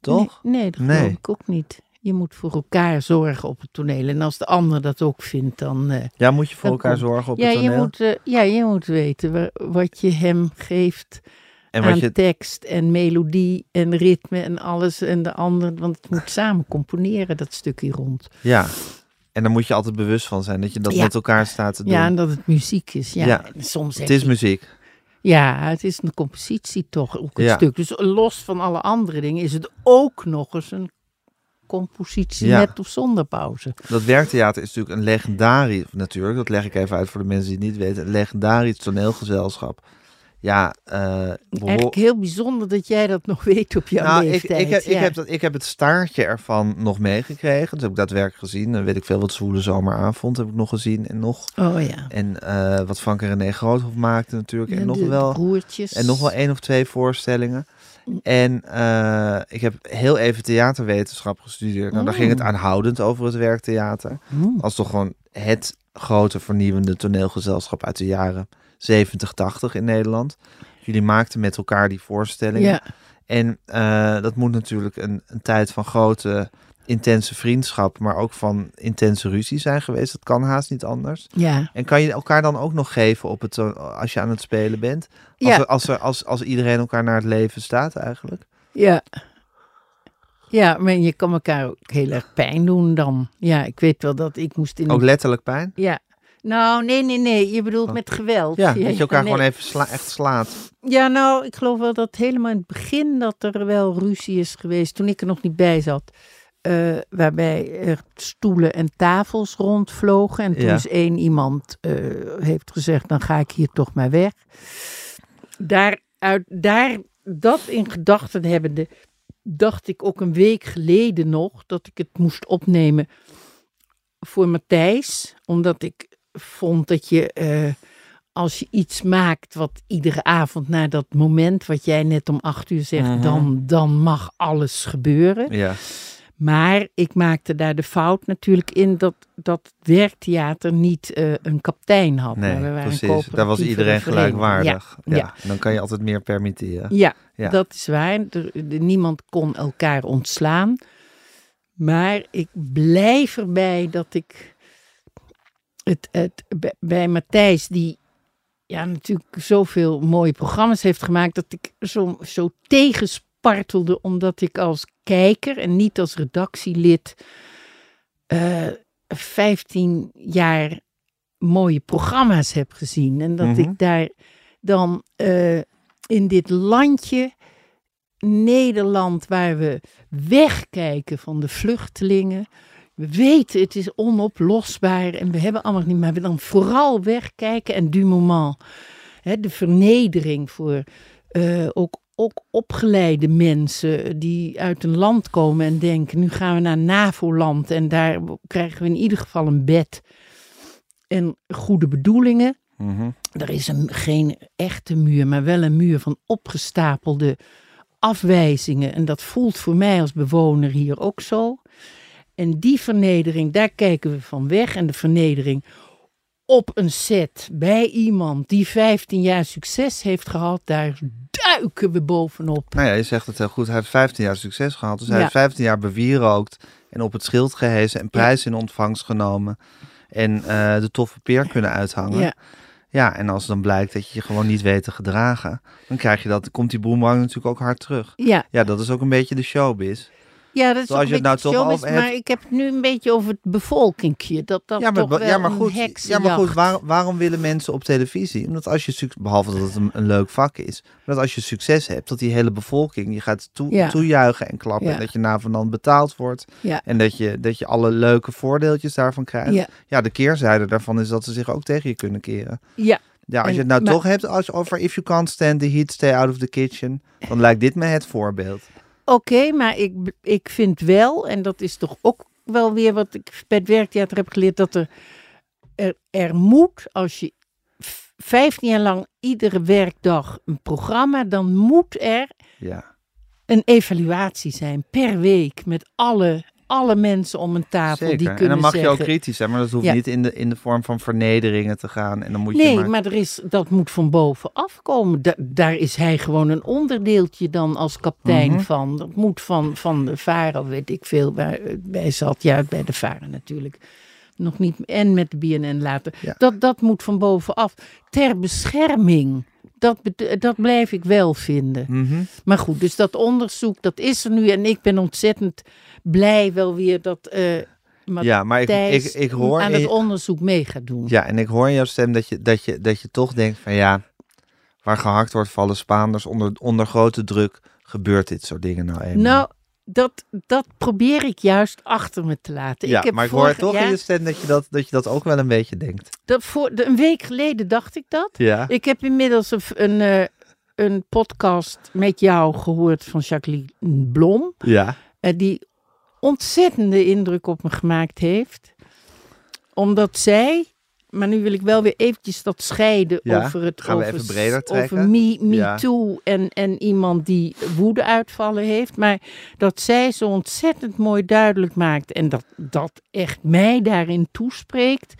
Speaker 2: Toch?
Speaker 3: Nee, nee dat
Speaker 2: Nee.
Speaker 3: geloof ik ook niet. Je moet voor elkaar zorgen op het toneel. En als de ander dat ook vindt, dan... eh,
Speaker 2: Ja, moet je voor elkaar
Speaker 3: komt.
Speaker 2: zorgen op
Speaker 3: ja,
Speaker 2: het
Speaker 3: je
Speaker 2: toneel?
Speaker 3: moet, eh, ja, je moet weten wa- wat je hem geeft
Speaker 2: en
Speaker 3: aan
Speaker 2: je,
Speaker 3: tekst en melodie en ritme en alles en de ander. Want het moet samen componeren, dat stukje rond.
Speaker 2: ja. En daar moet je altijd bewust van zijn dat je dat
Speaker 3: Ja.
Speaker 2: met elkaar staat te doen.
Speaker 3: Ja, en dat het muziek is. Ja,
Speaker 2: Ja,
Speaker 3: En soms
Speaker 2: het is
Speaker 3: je-
Speaker 2: muziek.
Speaker 3: Ja, het is een compositie toch ook een
Speaker 2: Ja.
Speaker 3: stuk. Dus los van alle andere dingen is het ook nog eens een compositie
Speaker 2: Ja.
Speaker 3: met of zonder pauze.
Speaker 2: Dat werktheater is natuurlijk een legendarisch, natuurlijk, dat leg ik even uit voor de mensen die het niet weten, een legendarisch toneelgezelschap. Ja, eh
Speaker 3: Eigenlijk heel bijzonder dat jij dat nog weet op jouw
Speaker 2: nou, ik,
Speaker 3: leeftijd.
Speaker 2: ik, heb, ik, heb dat, ik heb het staartje ervan nog meegekregen. Dat heb ik daadwerkelijk gezien. Dan weet ik veel wat Zwoele Zomeravond heb ik nog gezien. En nog,
Speaker 3: Oh ja.
Speaker 2: en eh, wat Frank en René Groothof maakte natuurlijk. En nog wel...
Speaker 3: broertjes.
Speaker 2: En nog wel één of twee voorstellingen. En eh, ik heb heel even theaterwetenschap gestudeerd. Nou, daar ging het
Speaker 3: Mm.
Speaker 2: aanhoudend over het werktheater.
Speaker 3: Hmm.
Speaker 2: Als toch gewoon het grote vernieuwende toneelgezelschap uit de jaren 70, 80 in Nederland. Jullie maakten met elkaar die voorstellingen.
Speaker 3: Ja,
Speaker 2: En eh, dat moet natuurlijk een, een tijd van grote, intense vriendschap, maar ook van intense ruzie zijn geweest. Dat kan haast niet anders.
Speaker 3: ja.
Speaker 2: En kan je elkaar dan ook nog geven op het, to- als je aan het spelen bent? Als,
Speaker 3: Ja.
Speaker 2: er, als, er, als, als iedereen elkaar naar het leven staat eigenlijk?
Speaker 3: Ja. Ja, maar je kan elkaar ook heel erg pijn doen dan. Ja, ik weet wel dat ik moest in...
Speaker 2: Ook letterlijk pijn?
Speaker 3: Ja. Nou, nee, nee, nee. Je bedoelt met geweld.
Speaker 2: Ja, dat je elkaar
Speaker 3: nee.
Speaker 2: gewoon even sla- echt slaat.
Speaker 3: Ja, nou, ik geloof wel dat helemaal in het begin dat er wel ruzie is geweest. Toen ik er nog niet bij zat. eh, waarbij er stoelen en tafels rondvlogen. En toen
Speaker 2: Ja.
Speaker 3: is één iemand eh, heeft gezegd, dan ga ik hier toch maar weg. Daar, uit, daar dat in gedachten hebbende, dacht ik ook een week geleden nog dat ik het moest opnemen voor Matthijs. Omdat ik vond dat je, eh, als je iets maakt wat iedere avond na dat moment wat jij net om acht uur zegt,
Speaker 2: Mhm.
Speaker 3: dan, dan mag alles gebeuren.
Speaker 2: Ja.
Speaker 3: Maar ik maakte daar de fout natuurlijk in dat, dat werktheater niet eh, een kaptein had.
Speaker 2: Nee,
Speaker 3: maar we waren
Speaker 2: precies. Daar was iedereen gelijkwaardig. Ja, dan kan je altijd meer permitteren.
Speaker 3: ja,
Speaker 2: Ja.
Speaker 3: dat is waar. Er- niemand kon elkaar ontslaan. Maar ik blijf erbij dat ik het, het, bij- Matthijs, die ja, natuurlijk zoveel mooie programma's heeft gemaakt, dat ik zo, zo tegenspartelde, omdat ik als kijker en niet als redactielid eh 15 jaar mooie programma's heb gezien. En dat
Speaker 2: Mhm.
Speaker 3: ik daar dan eh, in dit landje, Nederland, waar we wegkijken van de vluchtelingen. We weten het is onoplosbaar en we hebben allemaal niet, maar we dan vooral wegkijken en du moment. Hè, de vernedering voor eh, ook, ook opgeleide mensen die uit een land komen en denken: nu gaan we naar NAVO-land en daar krijgen we in ieder geval een bed en goede bedoelingen.
Speaker 2: Mhm.
Speaker 3: Er is een, geen echte muur, maar wel een muur van opgestapelde afwijzingen. En dat voelt voor mij als bewoner hier ook zo. En die vernedering, daar kijken we van weg. En de vernedering op een set bij iemand die 15 jaar succes heeft gehad, daar duiken we bovenop.
Speaker 2: Nou ja, je zegt het heel goed. Hij heeft 15 jaar succes gehad. Dus hij
Speaker 3: Ja.
Speaker 2: heeft 15 jaar bewierookt en op het schild gehezen en prijzen in ontvangst genomen. En eh, de toffe peer kunnen uithangen.
Speaker 3: Ja,
Speaker 2: Ja, en als dan blijkt dat je je gewoon niet weet te gedragen, dan krijg je dat, komt die boemerang natuurlijk ook hard terug.
Speaker 3: ja.
Speaker 2: Ja, dat is ook een beetje de showbiz.
Speaker 3: Ja dat is
Speaker 2: Zoals je het nou
Speaker 3: beetje
Speaker 2: toch
Speaker 3: showbiz,
Speaker 2: over hebt.
Speaker 3: maar ik heb het nu een beetje over het bevolkingje. Dat dat
Speaker 2: ja, maar,
Speaker 3: toch wel
Speaker 2: ja, maar
Speaker 3: een
Speaker 2: goed, ja, maar goed waar- waarom willen mensen op televisie? Omdat als je, behalve dat het een, een leuk vak is, maar dat als je succes hebt, dat die hele bevolking je gaat toe,
Speaker 3: Ja.
Speaker 2: toejuichen en klappen.
Speaker 3: Ja.
Speaker 2: En dat je na van dan betaald wordt. En dat je, dat je alle leuke voordeeltjes daarvan krijgt.
Speaker 3: Ja.
Speaker 2: Ja, de keerzijde daarvan is dat ze zich ook tegen je kunnen keren.
Speaker 3: Ja,
Speaker 2: Ja, als
Speaker 3: En-
Speaker 2: je het nou
Speaker 3: maar-
Speaker 2: toch hebt als, over if you can't stand the heat, stay out of the kitchen. Dan lijkt dit me het voorbeeld.
Speaker 3: Oké, maar ik, ik vind wel, en dat is toch ook wel weer wat ik bij het werktheater heb geleerd, dat er, er, er moet, als je v- 15 jaar lang iedere werkdag een programma, dan moet er
Speaker 2: Ja.
Speaker 3: een evaluatie zijn per week met alle, alle mensen om een tafel die
Speaker 2: Zeker. En
Speaker 3: kunnen
Speaker 2: dan mag je ook kritisch zijn, maar dat hoeft
Speaker 3: Ja.
Speaker 2: niet in de, in de vorm van vernederingen te gaan. En dan moet je
Speaker 3: Nee,
Speaker 2: maar...
Speaker 3: maar er is, dat moet van bovenaf komen. Da- daar is hij gewoon een onderdeeltje dan als kapitein
Speaker 2: Mhm.
Speaker 3: van. Dat moet van, van de Varen, weet ik veel, waar eh, bij zat. Ja, bij de Varen natuurlijk. Nog niet, en met de BNN later.
Speaker 2: Ja.
Speaker 3: Dat, dat moet van bovenaf. Ter bescherming. Dat, dat blijf ik wel vinden.
Speaker 2: Mhm.
Speaker 3: Maar goed, dus dat onderzoek, dat is er nu. En ik ben ontzettend blij wel weer dat eh
Speaker 2: Ja, maar ik, ik, ik hoor...
Speaker 3: aan het onderzoek mee gaat doen.
Speaker 2: Ja, en ik hoor in jouw stem dat je, dat je, dat je toch denkt van ja, waar gehakt wordt vallen Spaanders onder, onder grote druk gebeurt dit soort dingen nou eenmaal.
Speaker 3: Nou, dat, dat probeer ik juist achter me te laten.
Speaker 2: ja,
Speaker 3: ik heb
Speaker 2: maar ik hoor toch in je stem dat je dat, dat je dat ook wel een beetje denkt.
Speaker 3: dat voor, een week geleden dacht ik dat.
Speaker 2: Ja.
Speaker 3: Ik heb inmiddels een, een, eh, een podcast met jou gehoord van Jacqueline Blom.
Speaker 2: Ja.
Speaker 3: eh, die ontzettende indruk op me gemaakt heeft. Omdat zij, maar nu wil ik wel weer eventjes dat scheiden
Speaker 2: Ja,
Speaker 3: over het
Speaker 2: gaan we
Speaker 3: over,
Speaker 2: even breder
Speaker 3: over
Speaker 2: trekken?
Speaker 3: me, me
Speaker 2: Ja.
Speaker 3: too en, en iemand die woedeuitvallen heeft. Maar dat zij zo ontzettend mooi duidelijk maakt en dat, dat echt mij daarin toespreekt.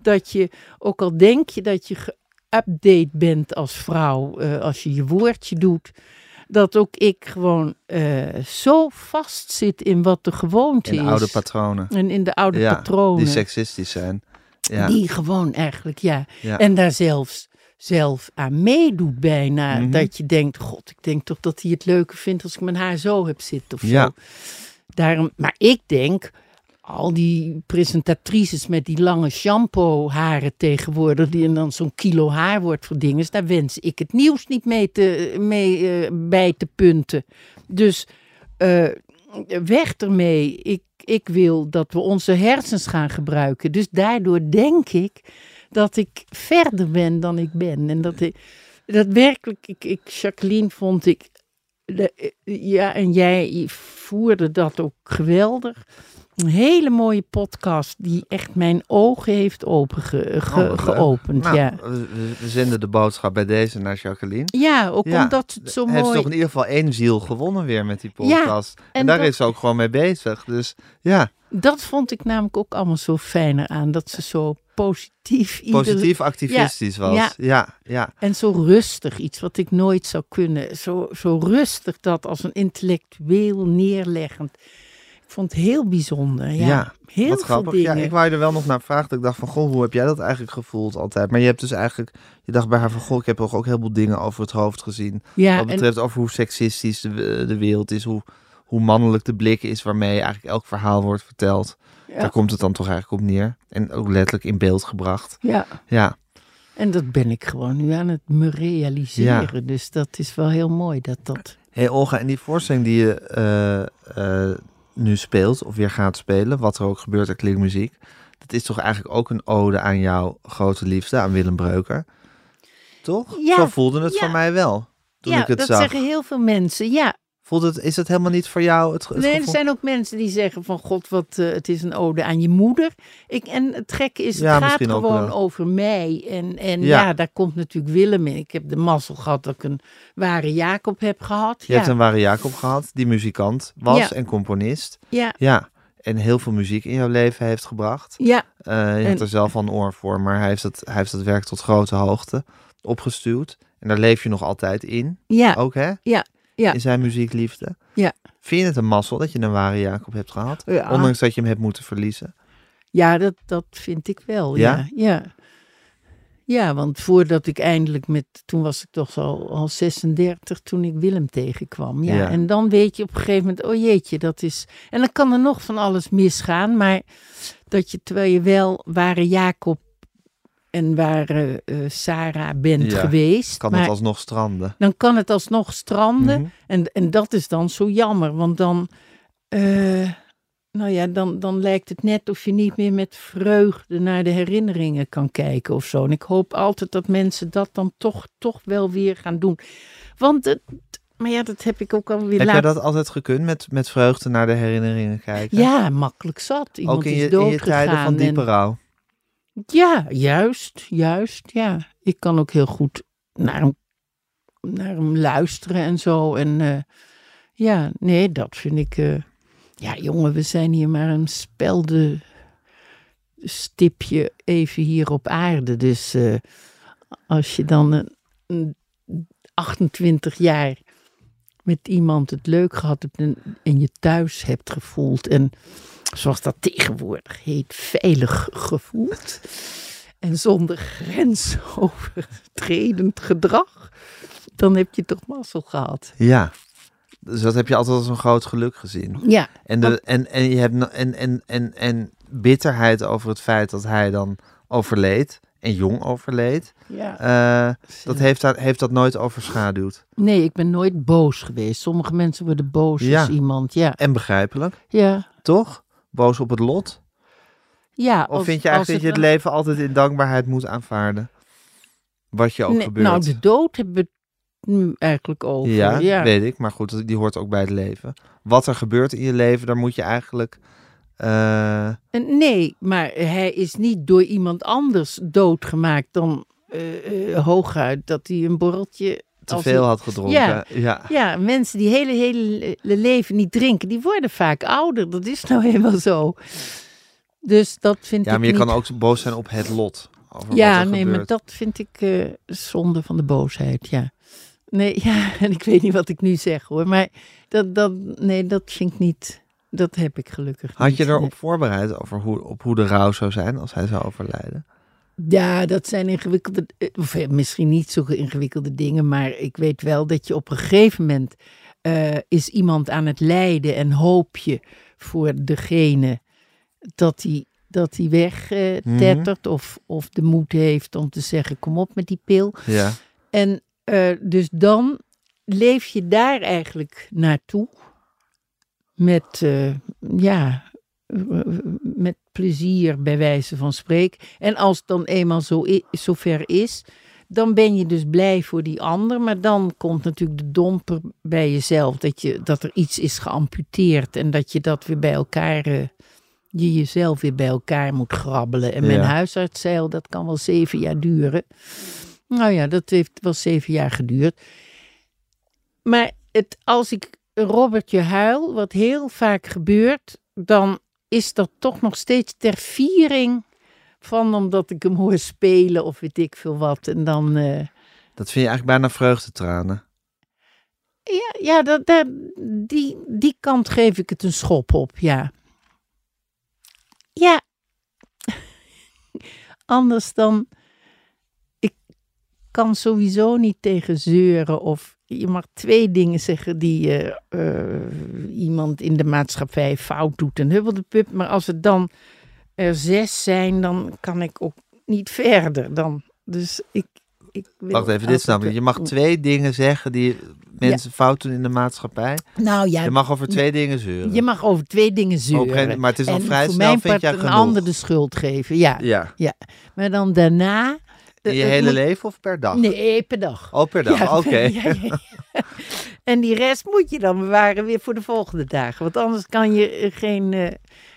Speaker 3: Dat je, ook al denk je dat je geüpdate bent als vrouw, eh, als je je woordje doet dat ook ik gewoon eh, zo vast zit in wat de gewoonte
Speaker 2: In
Speaker 3: is.
Speaker 2: oude patronen.
Speaker 3: en in de oude
Speaker 2: Ja,
Speaker 3: patronen.
Speaker 2: Die seksistisch zijn. Ja.
Speaker 3: Die gewoon eigenlijk, ja.
Speaker 2: Ja.
Speaker 3: En daar zelfs zelf aan meedoet bijna.
Speaker 2: Mhm.
Speaker 3: Dat je denkt, god, ik denk toch dat hij het leuker vindt als ik mijn haar zo heb zitten of
Speaker 2: Ja.
Speaker 3: zo. Daarom, maar ik denk, al die presentatrices met die lange shampoo haren tegenwoordig, die en dan zo'n kilo haar wordt voor dingen, daar wens ik het nieuws niet mee, te, mee eh, bij te punten. Dus eh, weg ermee. Ik, ik wil dat we onze hersens gaan gebruiken. Dus daardoor denk ik dat ik verder ben dan ik ben. En dat ik, dat werkelijk, ik, ik, Jacqueline vond ik, ja, en jij voerde dat ook geweldig. Een hele mooie podcast die echt mijn ogen heeft open ge- ge-
Speaker 2: Oh, wat leuk.
Speaker 3: geopend.
Speaker 2: Nou,
Speaker 3: ja.
Speaker 2: we, zenden de boodschap bij deze naar Jacqueline.
Speaker 3: ja, ook
Speaker 2: Ja,
Speaker 3: omdat het zo
Speaker 2: Heeft
Speaker 3: mooi...
Speaker 2: toch in ieder geval één ziel gewonnen weer met die
Speaker 3: Ja,
Speaker 2: podcast. en,
Speaker 3: en
Speaker 2: daar
Speaker 3: dat-
Speaker 2: is ze ook gewoon mee bezig. Dus ja,
Speaker 3: Dat vond ik namelijk ook allemaal zo fijner aan. Dat ze zo positief...
Speaker 2: positief activistisch was.
Speaker 3: ja.
Speaker 2: Ja, ja.
Speaker 3: En zo rustig, iets wat ik nooit zou kunnen. Zo, zo rustig dat als een intellectueel neerleggend. Ik vond het heel bijzonder. Ja,
Speaker 2: Ja,
Speaker 3: heel
Speaker 2: Wat
Speaker 3: veel
Speaker 2: grappig.
Speaker 3: dingen.
Speaker 2: Ja, ik wou je er wel nog naar vragen. Dat ik dacht van, goh, hoe heb jij dat eigenlijk gevoeld altijd? Maar je hebt dus eigenlijk, je dacht bij haar van, goh, ik heb toch ook heel veel dingen over het hoofd gezien.
Speaker 3: ja,
Speaker 2: Wat
Speaker 3: en,
Speaker 2: betreft over hoe seksistisch de, de wereld is, hoe, hoe mannelijk de blik is waarmee eigenlijk elk verhaal wordt verteld.
Speaker 3: Ja.
Speaker 2: Daar komt het dan toch eigenlijk op neer. En ook letterlijk in beeld gebracht.
Speaker 3: ja,
Speaker 2: Ja,
Speaker 3: en dat ben ik gewoon nu aan het me realiseren. Dus dat is wel heel mooi dat dat...
Speaker 2: hey Olga, en die voorstelling die je eh, eh, nu speelt, of weer gaat spelen, wat er ook gebeurt, er klinkt muziek. Dat is toch eigenlijk ook een ode aan jouw grote liefde, aan Willem Breuker. Toch?
Speaker 3: Ja,
Speaker 2: Zo voelde het
Speaker 3: ja.
Speaker 2: voor mij wel. Toen
Speaker 3: ja,
Speaker 2: ik het
Speaker 3: dat
Speaker 2: zag.
Speaker 3: zeggen heel veel mensen. Ja,
Speaker 2: Voelt het, is het helemaal niet voor jou het, het
Speaker 3: nee, er zijn ook mensen die zeggen van god, wat, eh, het is een ode aan je moeder. Ik, en het gekke is, het
Speaker 2: Ja,
Speaker 3: gaat gewoon over mij. En, en ja.
Speaker 2: Ja.
Speaker 3: daar komt natuurlijk Willem in. Ik heb de mazzel gehad dat ik een ware Jacob heb gehad.
Speaker 2: Je
Speaker 3: ja.
Speaker 2: hebt een ware Jacob gehad, die muzikant was en componist.
Speaker 3: ja,
Speaker 2: Ja, en heel veel muziek in jouw leven heeft gebracht.
Speaker 3: ja,
Speaker 2: Eh, je
Speaker 3: En-
Speaker 2: hebt er zelf al een oor voor, maar hij heeft, het, hij heeft het werk tot grote hoogte opgestuurd. En daar leef je nog altijd in,
Speaker 3: ja,
Speaker 2: ook hè?
Speaker 3: ja, ja.
Speaker 2: In zijn muziekliefde.
Speaker 3: Ja.
Speaker 2: Vind je het een mazzel dat je een ware Jacob hebt gehad?
Speaker 3: Ja.
Speaker 2: Ondanks dat je hem hebt moeten verliezen.
Speaker 3: ja dat, dat vind ik wel.
Speaker 2: Ja?
Speaker 3: Ja? ja, ja. want voordat ik eindelijk met, toen was ik toch al, al 36 toen ik Willem tegenkwam. Ja.
Speaker 2: Ja.
Speaker 3: En dan weet je op een gegeven moment, oh jeetje, dat is. En dan kan er nog van alles misgaan, maar dat je terwijl je wel ware Jacob en ware eh, Sarah bent
Speaker 2: Ja,
Speaker 3: geweest,
Speaker 2: Kan
Speaker 3: maar
Speaker 2: het alsnog stranden?
Speaker 3: dan kan het alsnog stranden.
Speaker 2: Mhm.
Speaker 3: En, en dat is dan zo jammer, want dan, eh, nou ja, dan, dan lijkt het net of je niet meer met vreugde naar de herinneringen kan kijken of zo. En ik hoop altijd dat mensen dat dan toch, toch wel weer gaan doen. Want het, maar ja, dat heb ik ook alweer
Speaker 2: Heb jij
Speaker 3: laat.
Speaker 2: dat altijd gekund met, met vreugde naar de herinneringen kijken?
Speaker 3: Ja, makkelijk zat. Iemand
Speaker 2: Ook in
Speaker 3: is
Speaker 2: je, in je tijden van diepe
Speaker 3: en-
Speaker 2: rouw?
Speaker 3: Ja, juist, juist, ja. Ik kan ook heel goed naar hem, naar hem luisteren en zo. En eh, ja, nee, dat vind ik... eh, ja, jongen, we zijn hier maar een spelde stipje even hier op aarde. Dus eh, als je dan een, een 28 jaar met iemand het leuk gehad hebt en, en je thuis hebt gevoeld en zoals dat tegenwoordig heet, veilig gevoeld. En zonder grensovertredend gedrag. Dan heb je toch mazzel gehad.
Speaker 2: Ja. Dus dat heb je altijd als een groot geluk gezien.
Speaker 3: Ja,
Speaker 2: En, de, en, en, je hebt, en, en, en, en bitterheid over het feit dat hij dan overleed. En jong overleed.
Speaker 3: ja.
Speaker 2: eh, dat heeft, dat heeft dat nooit overschaduwd.
Speaker 3: Nee, ik ben nooit boos geweest. Sommige mensen worden boos
Speaker 2: Ja.
Speaker 3: als iemand. Ja,
Speaker 2: En begrijpelijk,
Speaker 3: ja.
Speaker 2: toch? Boos op het lot?
Speaker 3: ja
Speaker 2: Of
Speaker 3: als-
Speaker 2: vind je eigenlijk dat je het leven altijd in dankbaarheid moet aanvaarden? Wat je ook
Speaker 3: Nee,
Speaker 2: gebeurt.
Speaker 3: Nou, de dood hebben we nu eigenlijk over.
Speaker 2: ja,
Speaker 3: ja.
Speaker 2: weet ik. Maar goed, die hoort ook bij het leven. Wat er gebeurt in je leven, daar moet je eigenlijk...
Speaker 3: En Nee, maar hij is niet door iemand anders doodgemaakt dan eh, eh, hooguit dat hij een borreltje...
Speaker 2: te veel had gedronken.
Speaker 3: Ja.
Speaker 2: ja.
Speaker 3: Ja, mensen die hele, hele le- leven niet drinken, die worden vaak ouder. Dat is nou helemaal zo. Dus dat vind
Speaker 2: Ja,
Speaker 3: ik
Speaker 2: maar je
Speaker 3: niet...
Speaker 2: kan ook boos zijn op het lot.
Speaker 3: Ja, nee, maar dat vind ik eh, zonde van de boosheid, ja. Nee, ja, en ik weet niet wat ik nu zeg hoor, maar dat, dat, nee, dat vind ik niet, dat heb ik gelukkig
Speaker 2: Had
Speaker 3: niet.
Speaker 2: je erop
Speaker 3: Nee.
Speaker 2: voorbereid over hoe, op hoe de rouw zou zijn als hij zou overlijden?
Speaker 3: Ja, dat zijn ingewikkelde, eh, of eh, misschien niet zo ingewikkelde dingen, maar ik weet wel dat je op een gegeven moment eh, is iemand aan het lijden en hoop je voor degene dat hij dat hij weg eh,
Speaker 2: Mhm.
Speaker 3: of, of de moed heeft om te zeggen kom op met die pil.
Speaker 2: Ja.
Speaker 3: En dus dan leef je daar eigenlijk naartoe. Met, ja, met plezier bij wijze van spreken. En als het dan eenmaal zo zover is, dan ben je dus blij voor die ander. Maar dan komt natuurlijk de domper bij jezelf. Dat, je, dat er iets is geamputeerd en dat je dat weer bij elkaar eh, je jezelf weer bij elkaar moet grabbelen. En mijn
Speaker 2: Ja.
Speaker 3: dat kan wel zeven jaar duren. Nou ja, dat heeft wel zeven jaar geduurd. Maar het, als ik Robertje huil, wat heel vaak gebeurt, dan is dat toch nog steeds ter viering van omdat ik hem hoor spelen of weet ik veel wat. En dan, eh,
Speaker 2: Dat vind je eigenlijk bijna vreugdetranen.
Speaker 3: ja, ja dat, dat, die, die kant geef ik het een schop op, ja. Ja. Anders dan, ik kan sowieso niet tegen zeuren of je mag twee dingen zeggen die eh, eh, iemand in de maatschappij fout doet en hubbel de pup. Maar als het dan er zes zijn, dan kan ik ook niet verder. Dan, dus ik, ik wil
Speaker 2: Wacht even, dit snap ik. Je mag twee dingen zeggen die mensen fout doen in de maatschappij.
Speaker 3: Nou ja,
Speaker 2: Je mag over twee dingen zeuren.
Speaker 3: Je mag over twee dingen zeuren.
Speaker 2: maar het is
Speaker 3: en
Speaker 2: vrij
Speaker 3: voor
Speaker 2: snel,
Speaker 3: mijn
Speaker 2: vind
Speaker 3: part
Speaker 2: jij
Speaker 3: een
Speaker 2: genoeg?
Speaker 3: ander de schuld geven. Ja,
Speaker 2: Ja.
Speaker 3: maar dan daarna...
Speaker 2: In je
Speaker 3: het
Speaker 2: hele
Speaker 3: moet-
Speaker 2: leven of per dag?
Speaker 3: Nee, per dag.
Speaker 2: Oh, per dag.
Speaker 3: Ja,
Speaker 2: Oké.
Speaker 3: ja, ja, ja. En die rest moet je dan bewaren weer voor de volgende dagen. Want anders kan je eh, geen, eh,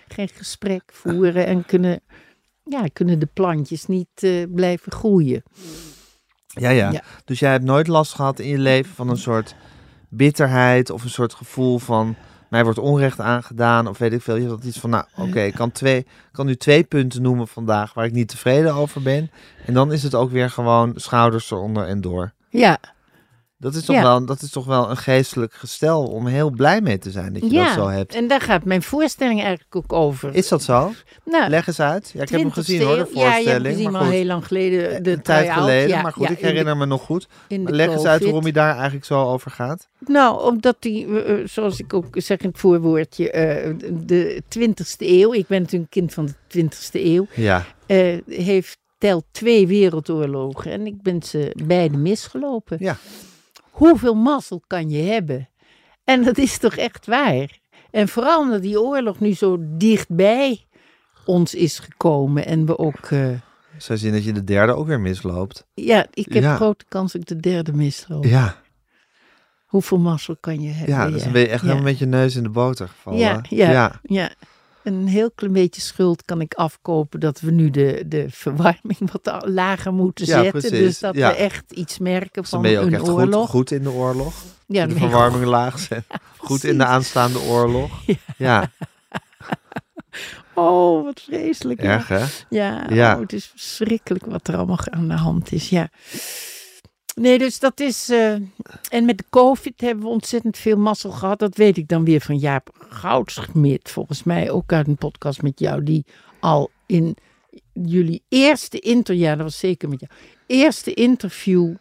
Speaker 3: geen gesprek voeren en kunnen, ja, kunnen de plantjes niet eh, blijven groeien.
Speaker 2: Ja, Ja. Dus jij hebt nooit last gehad in je leven van een soort bitterheid of een soort gevoel van mij wordt onrecht aangedaan of weet ik veel. Je had iets van, nou oké, ik kan, twee, ik kan nu twee punten noemen vandaag waar ik niet tevreden over ben. En dan is het ook weer gewoon schouders eronder en door.
Speaker 3: Ja,
Speaker 2: Dat is toch,
Speaker 3: Ja.
Speaker 2: wel, dat is toch wel een geestelijk gestel om heel blij mee te zijn dat je dat zo hebt.
Speaker 3: en daar gaat mijn voorstelling eigenlijk ook over.
Speaker 2: Is dat zo?
Speaker 3: nou,
Speaker 2: Leg eens uit. Ja, ik heb hem
Speaker 3: 20e
Speaker 2: gezien hoor, de
Speaker 3: eeuw. Ja, je
Speaker 2: voorstelling.
Speaker 3: hebt
Speaker 2: maar
Speaker 3: al heel lang geleden. De
Speaker 2: een tijd geleden,
Speaker 3: Ja,
Speaker 2: maar goed, ik
Speaker 3: in de-
Speaker 2: herinner me nog goed.
Speaker 3: de
Speaker 2: leg eens uit waarom je daar eigenlijk zo over gaat.
Speaker 3: Nou, omdat die, eh, eh, zoals ik ook zeg in het voorwoordje, eh, de 20ste eeuw, ik ben natuurlijk een kind van de 20ste eeuw,
Speaker 2: Ja,
Speaker 3: eh, heeft telt twee wereldoorlogen en ik ben ze beide misgelopen.
Speaker 2: Ja.
Speaker 3: Hoeveel mazzel kan je hebben? En dat is toch echt waar? En vooral omdat die oorlog nu zo dichtbij ons is gekomen en we ook, eh,
Speaker 2: zou zien dat je de derde ook weer misloopt.
Speaker 3: ja, ik heb
Speaker 2: Ja.
Speaker 3: grote kans dat ik de derde misloop.
Speaker 2: Ja,
Speaker 3: Hoeveel mazzel kan je hebben?
Speaker 2: ja dus dan ben je echt
Speaker 3: Ja.
Speaker 2: helemaal met je neus in de boter gevallen.
Speaker 3: Ja, ja,
Speaker 2: ja.
Speaker 3: Een heel klein beetje schuld kan ik afkopen dat we nu de, de verwarming wat lager moeten
Speaker 2: Ja,
Speaker 3: zetten.
Speaker 2: precies.
Speaker 3: Dus dat
Speaker 2: Ja.
Speaker 3: we echt iets merken
Speaker 2: Dus
Speaker 3: van
Speaker 2: ook
Speaker 3: een
Speaker 2: echt goed,
Speaker 3: oorlog.
Speaker 2: goed in de oorlog.
Speaker 3: ja,
Speaker 2: de verwarming laag zet. Goed in de aanstaande oorlog. Ja,
Speaker 3: Oh, wat vreselijk. ja.
Speaker 2: erg hè?
Speaker 3: Ja,
Speaker 2: Ja.
Speaker 3: Oh, het is verschrikkelijk wat er allemaal aan de hand is. Ja. Nee, dus dat is. eh, en met de COVID hebben we ontzettend veel mazzel gehad. Dat weet ik dan weer van Jaap Goudsmit. Volgens mij ook uit een podcast met jou. Die al in jullie eerste interview. Ja, dat was zeker met jou. Eerste interview.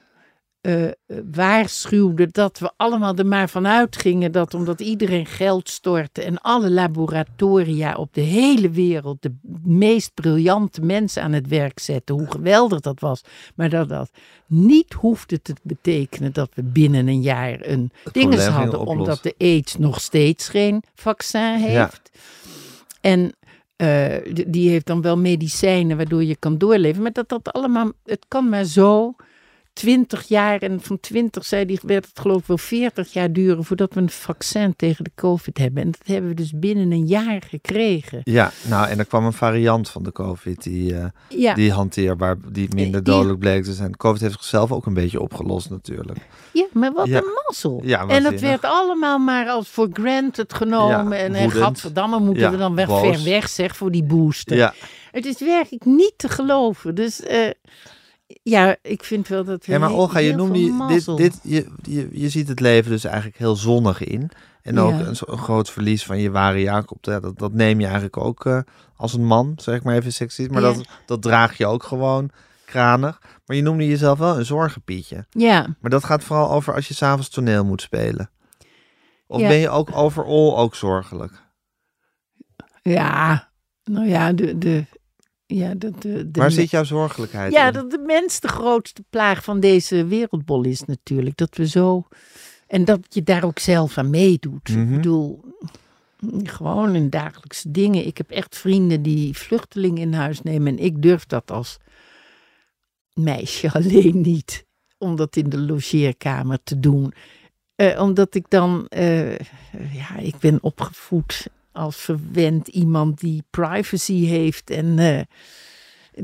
Speaker 3: Eh, eh, waarschuwde dat we allemaal er maar van uitgingen dat omdat iedereen geld stortte en alle laboratoria op de hele wereld de meest briljante mensen aan het werk zetten, hoe geweldig dat was, maar dat dat niet hoefde te betekenen dat we binnen een jaar een dinges
Speaker 2: gingen
Speaker 3: hadden, omdat de AIDS nog steeds geen vaccin heeft. En eh, die heeft dan wel medicijnen waardoor je kan doorleven. Maar dat dat allemaal, het kan maar zo 20 jaar en van 20 zei die, werd het geloof ik wel 40 jaar duren voordat we een vaccin tegen de COVID hebben. En dat hebben we dus binnen een jaar gekregen.
Speaker 2: Ja, nou en er kwam een variant van de COVID die, eh,
Speaker 3: Ja,
Speaker 2: die hanteerbaar, die minder
Speaker 3: Die-
Speaker 2: dodelijk bleek te zijn. COVID heeft zichzelf ook een beetje opgelost natuurlijk.
Speaker 3: ja maar wat
Speaker 2: Ja.
Speaker 3: een mazzel.
Speaker 2: Ja,
Speaker 3: en dat werd allemaal maar als voor granted genomen. En en
Speaker 2: woedend.
Speaker 3: gadverdamme moeten we dan weg,
Speaker 2: boos.
Speaker 3: ver weg zeg voor die booster.
Speaker 2: Ja,
Speaker 3: Het is werkelijk niet te geloven. Dus eh, ja, ik vind wel dat we
Speaker 2: ja maar Olga, je noemde je, dit, dit je, je, je ziet het leven dus eigenlijk heel zonnig in. En ook
Speaker 3: Ja.
Speaker 2: een, groot verlies van je ware Jacob. Ja, dat, dat neem je eigenlijk ook eh, als een man, zeg ik maar even seksistisch. Maar
Speaker 3: Ja.
Speaker 2: dat, dat draag je ook gewoon kranig. Maar je noemde jezelf wel een zorgenpietje.
Speaker 3: Ja,
Speaker 2: Maar dat gaat vooral over als je s'avonds toneel moet spelen. Of ben je ook overal ook zorgelijk?
Speaker 3: ja, nou ja, de, de, ja, de, de, de
Speaker 2: Waar zit jouw zorgelijkheid
Speaker 3: Ja,
Speaker 2: in?
Speaker 3: dat de mens de grootste plaag van deze wereldbol is natuurlijk. Dat we zo. En dat je daar ook zelf aan meedoet.
Speaker 2: Mhm.
Speaker 3: Ik bedoel, gewoon in dagelijkse dingen. Ik heb echt vrienden die vluchtelingen in huis nemen. En ik durf dat als meisje alleen niet. Om dat in de logeerkamer te doen. Eh, omdat ik dan, eh, ja, ik ben opgevoed als verwend iemand die privacy heeft. En,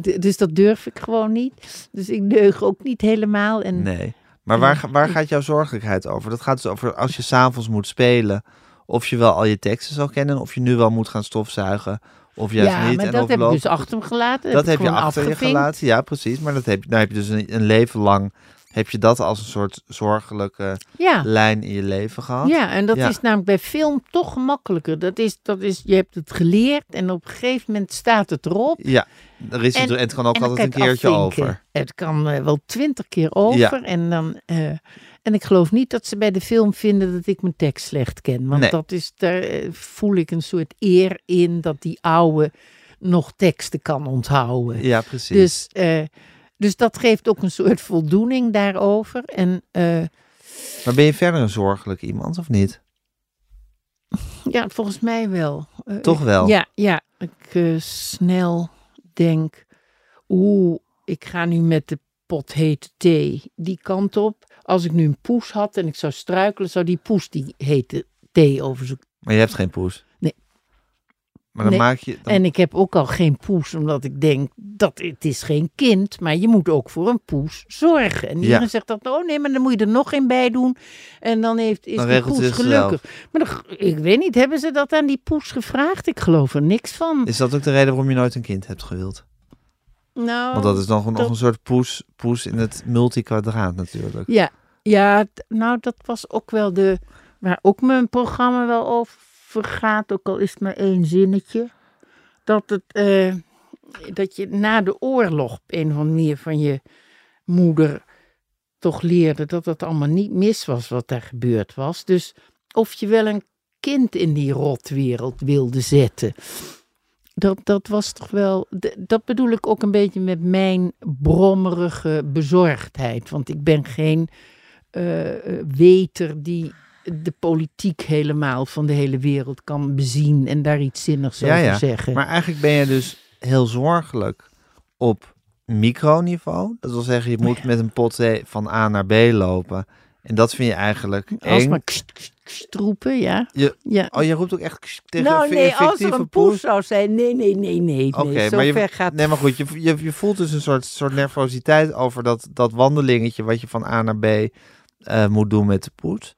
Speaker 3: d- dus dat durf ik gewoon niet. Dus ik deug ook niet helemaal. En
Speaker 2: Nee. Maar waar, waar gaat jouw zorgelijkheid over? Dat gaat dus over als je s'avonds moet spelen. Of je wel al je teksten zal kennen. Of je nu wel moet gaan stofzuigen. Of juist
Speaker 3: ja,
Speaker 2: niet.
Speaker 3: maar
Speaker 2: en
Speaker 3: dat heb ik dus achter me gelaten.
Speaker 2: Dat heb je achter je gelaten. Ja, precies. Maar dat heb, je- nou heb je dus een, een leven lang... heb je dat als een soort zorgelijke
Speaker 3: Ja.
Speaker 2: lijn in je leven gehad.
Speaker 3: Ja, en dat
Speaker 2: Ja.
Speaker 3: is namelijk bij film toch gemakkelijker. Dat is, dat is, je hebt het geleerd en op een gegeven moment staat het erop.
Speaker 2: Ja, er is het,
Speaker 3: En-
Speaker 2: het kan ook altijd een
Speaker 3: kan
Speaker 2: keertje
Speaker 3: afvinken.
Speaker 2: over.
Speaker 3: Het kan eh, wel twintig keer over. En, dan, eh, en ik geloof niet dat ze bij de film vinden dat ik mijn tekst slecht ken. Want
Speaker 2: Nee.
Speaker 3: dat is, daar eh, voel ik een soort eer in dat die oude nog teksten kan onthouden.
Speaker 2: Ja, precies.
Speaker 3: Dus, dus dat geeft ook een soort voldoening daarover. En eh,
Speaker 2: Maar ben je verder een zorgelijk iemand of niet?
Speaker 3: ja, volgens mij wel. Eh,
Speaker 2: Toch wel?
Speaker 3: Ja, ja. Ik eh, snel denk, oeh, ik ga nu met de pot hete thee die kant op. Als ik nu een poes had en ik zou struikelen, zou die poes die hete thee overzoeken.
Speaker 2: Maar je hebt geen poes? Maar dan
Speaker 3: Nee.
Speaker 2: maak je... Dan,
Speaker 3: En ik heb ook al geen poes, omdat ik denk dat het is geen kind, maar je moet ook voor een poes zorgen. En iedereen zegt dat, oh nee, maar dan moet je er nog een bij doen. En dan heeft, is
Speaker 2: Dan
Speaker 3: die poes gelukkig. Maar dan, ik weet niet, hebben ze dat aan die poes gevraagd? Ik geloof er niks van.
Speaker 2: Is dat ook de reden waarom je nooit een kind hebt gewild?
Speaker 3: Nou,
Speaker 2: Want dat is nog, nog
Speaker 3: dat-
Speaker 2: een soort poes, poes in het multikwadraat natuurlijk.
Speaker 3: Ja, ja, nou dat was ook wel de, waar ook mijn programma wel over gaat, ook al is het maar één zinnetje. Dat, het, eh, dat je na de oorlog op een of andere manier van je moeder toch leerde dat het allemaal niet mis was wat daar gebeurd was. Dus of je wel een kind in die rotwereld wilde zetten. Dat, dat was toch wel. Dat bedoel ik ook een beetje met mijn brommerige bezorgdheid. Want ik ben geen eh, weter die de politiek helemaal van de hele wereld kan bezien en daar iets zinnigs
Speaker 2: Ja,
Speaker 3: over
Speaker 2: ja.
Speaker 3: zeggen.
Speaker 2: Maar eigenlijk ben je dus heel zorgelijk op microniveau. Dat wil zeggen, je moet met een pot van A naar B lopen. En dat vind je eigenlijk
Speaker 3: Als maar kst, kst, kst roepen, ja.
Speaker 2: Je-
Speaker 3: ja.
Speaker 2: Oh, je roept ook echt kst tegen
Speaker 3: nou
Speaker 2: een
Speaker 3: nee, als er een poes zou zijn, nee, nee, nee, nee.
Speaker 2: Oké,
Speaker 3: nee. Zo
Speaker 2: maar je,
Speaker 3: gaat
Speaker 2: nee, maar goed, je, je, je voelt dus een soort, soort nervositeit over dat, dat wandelingetje wat je van A naar B eh, moet doen met de poes.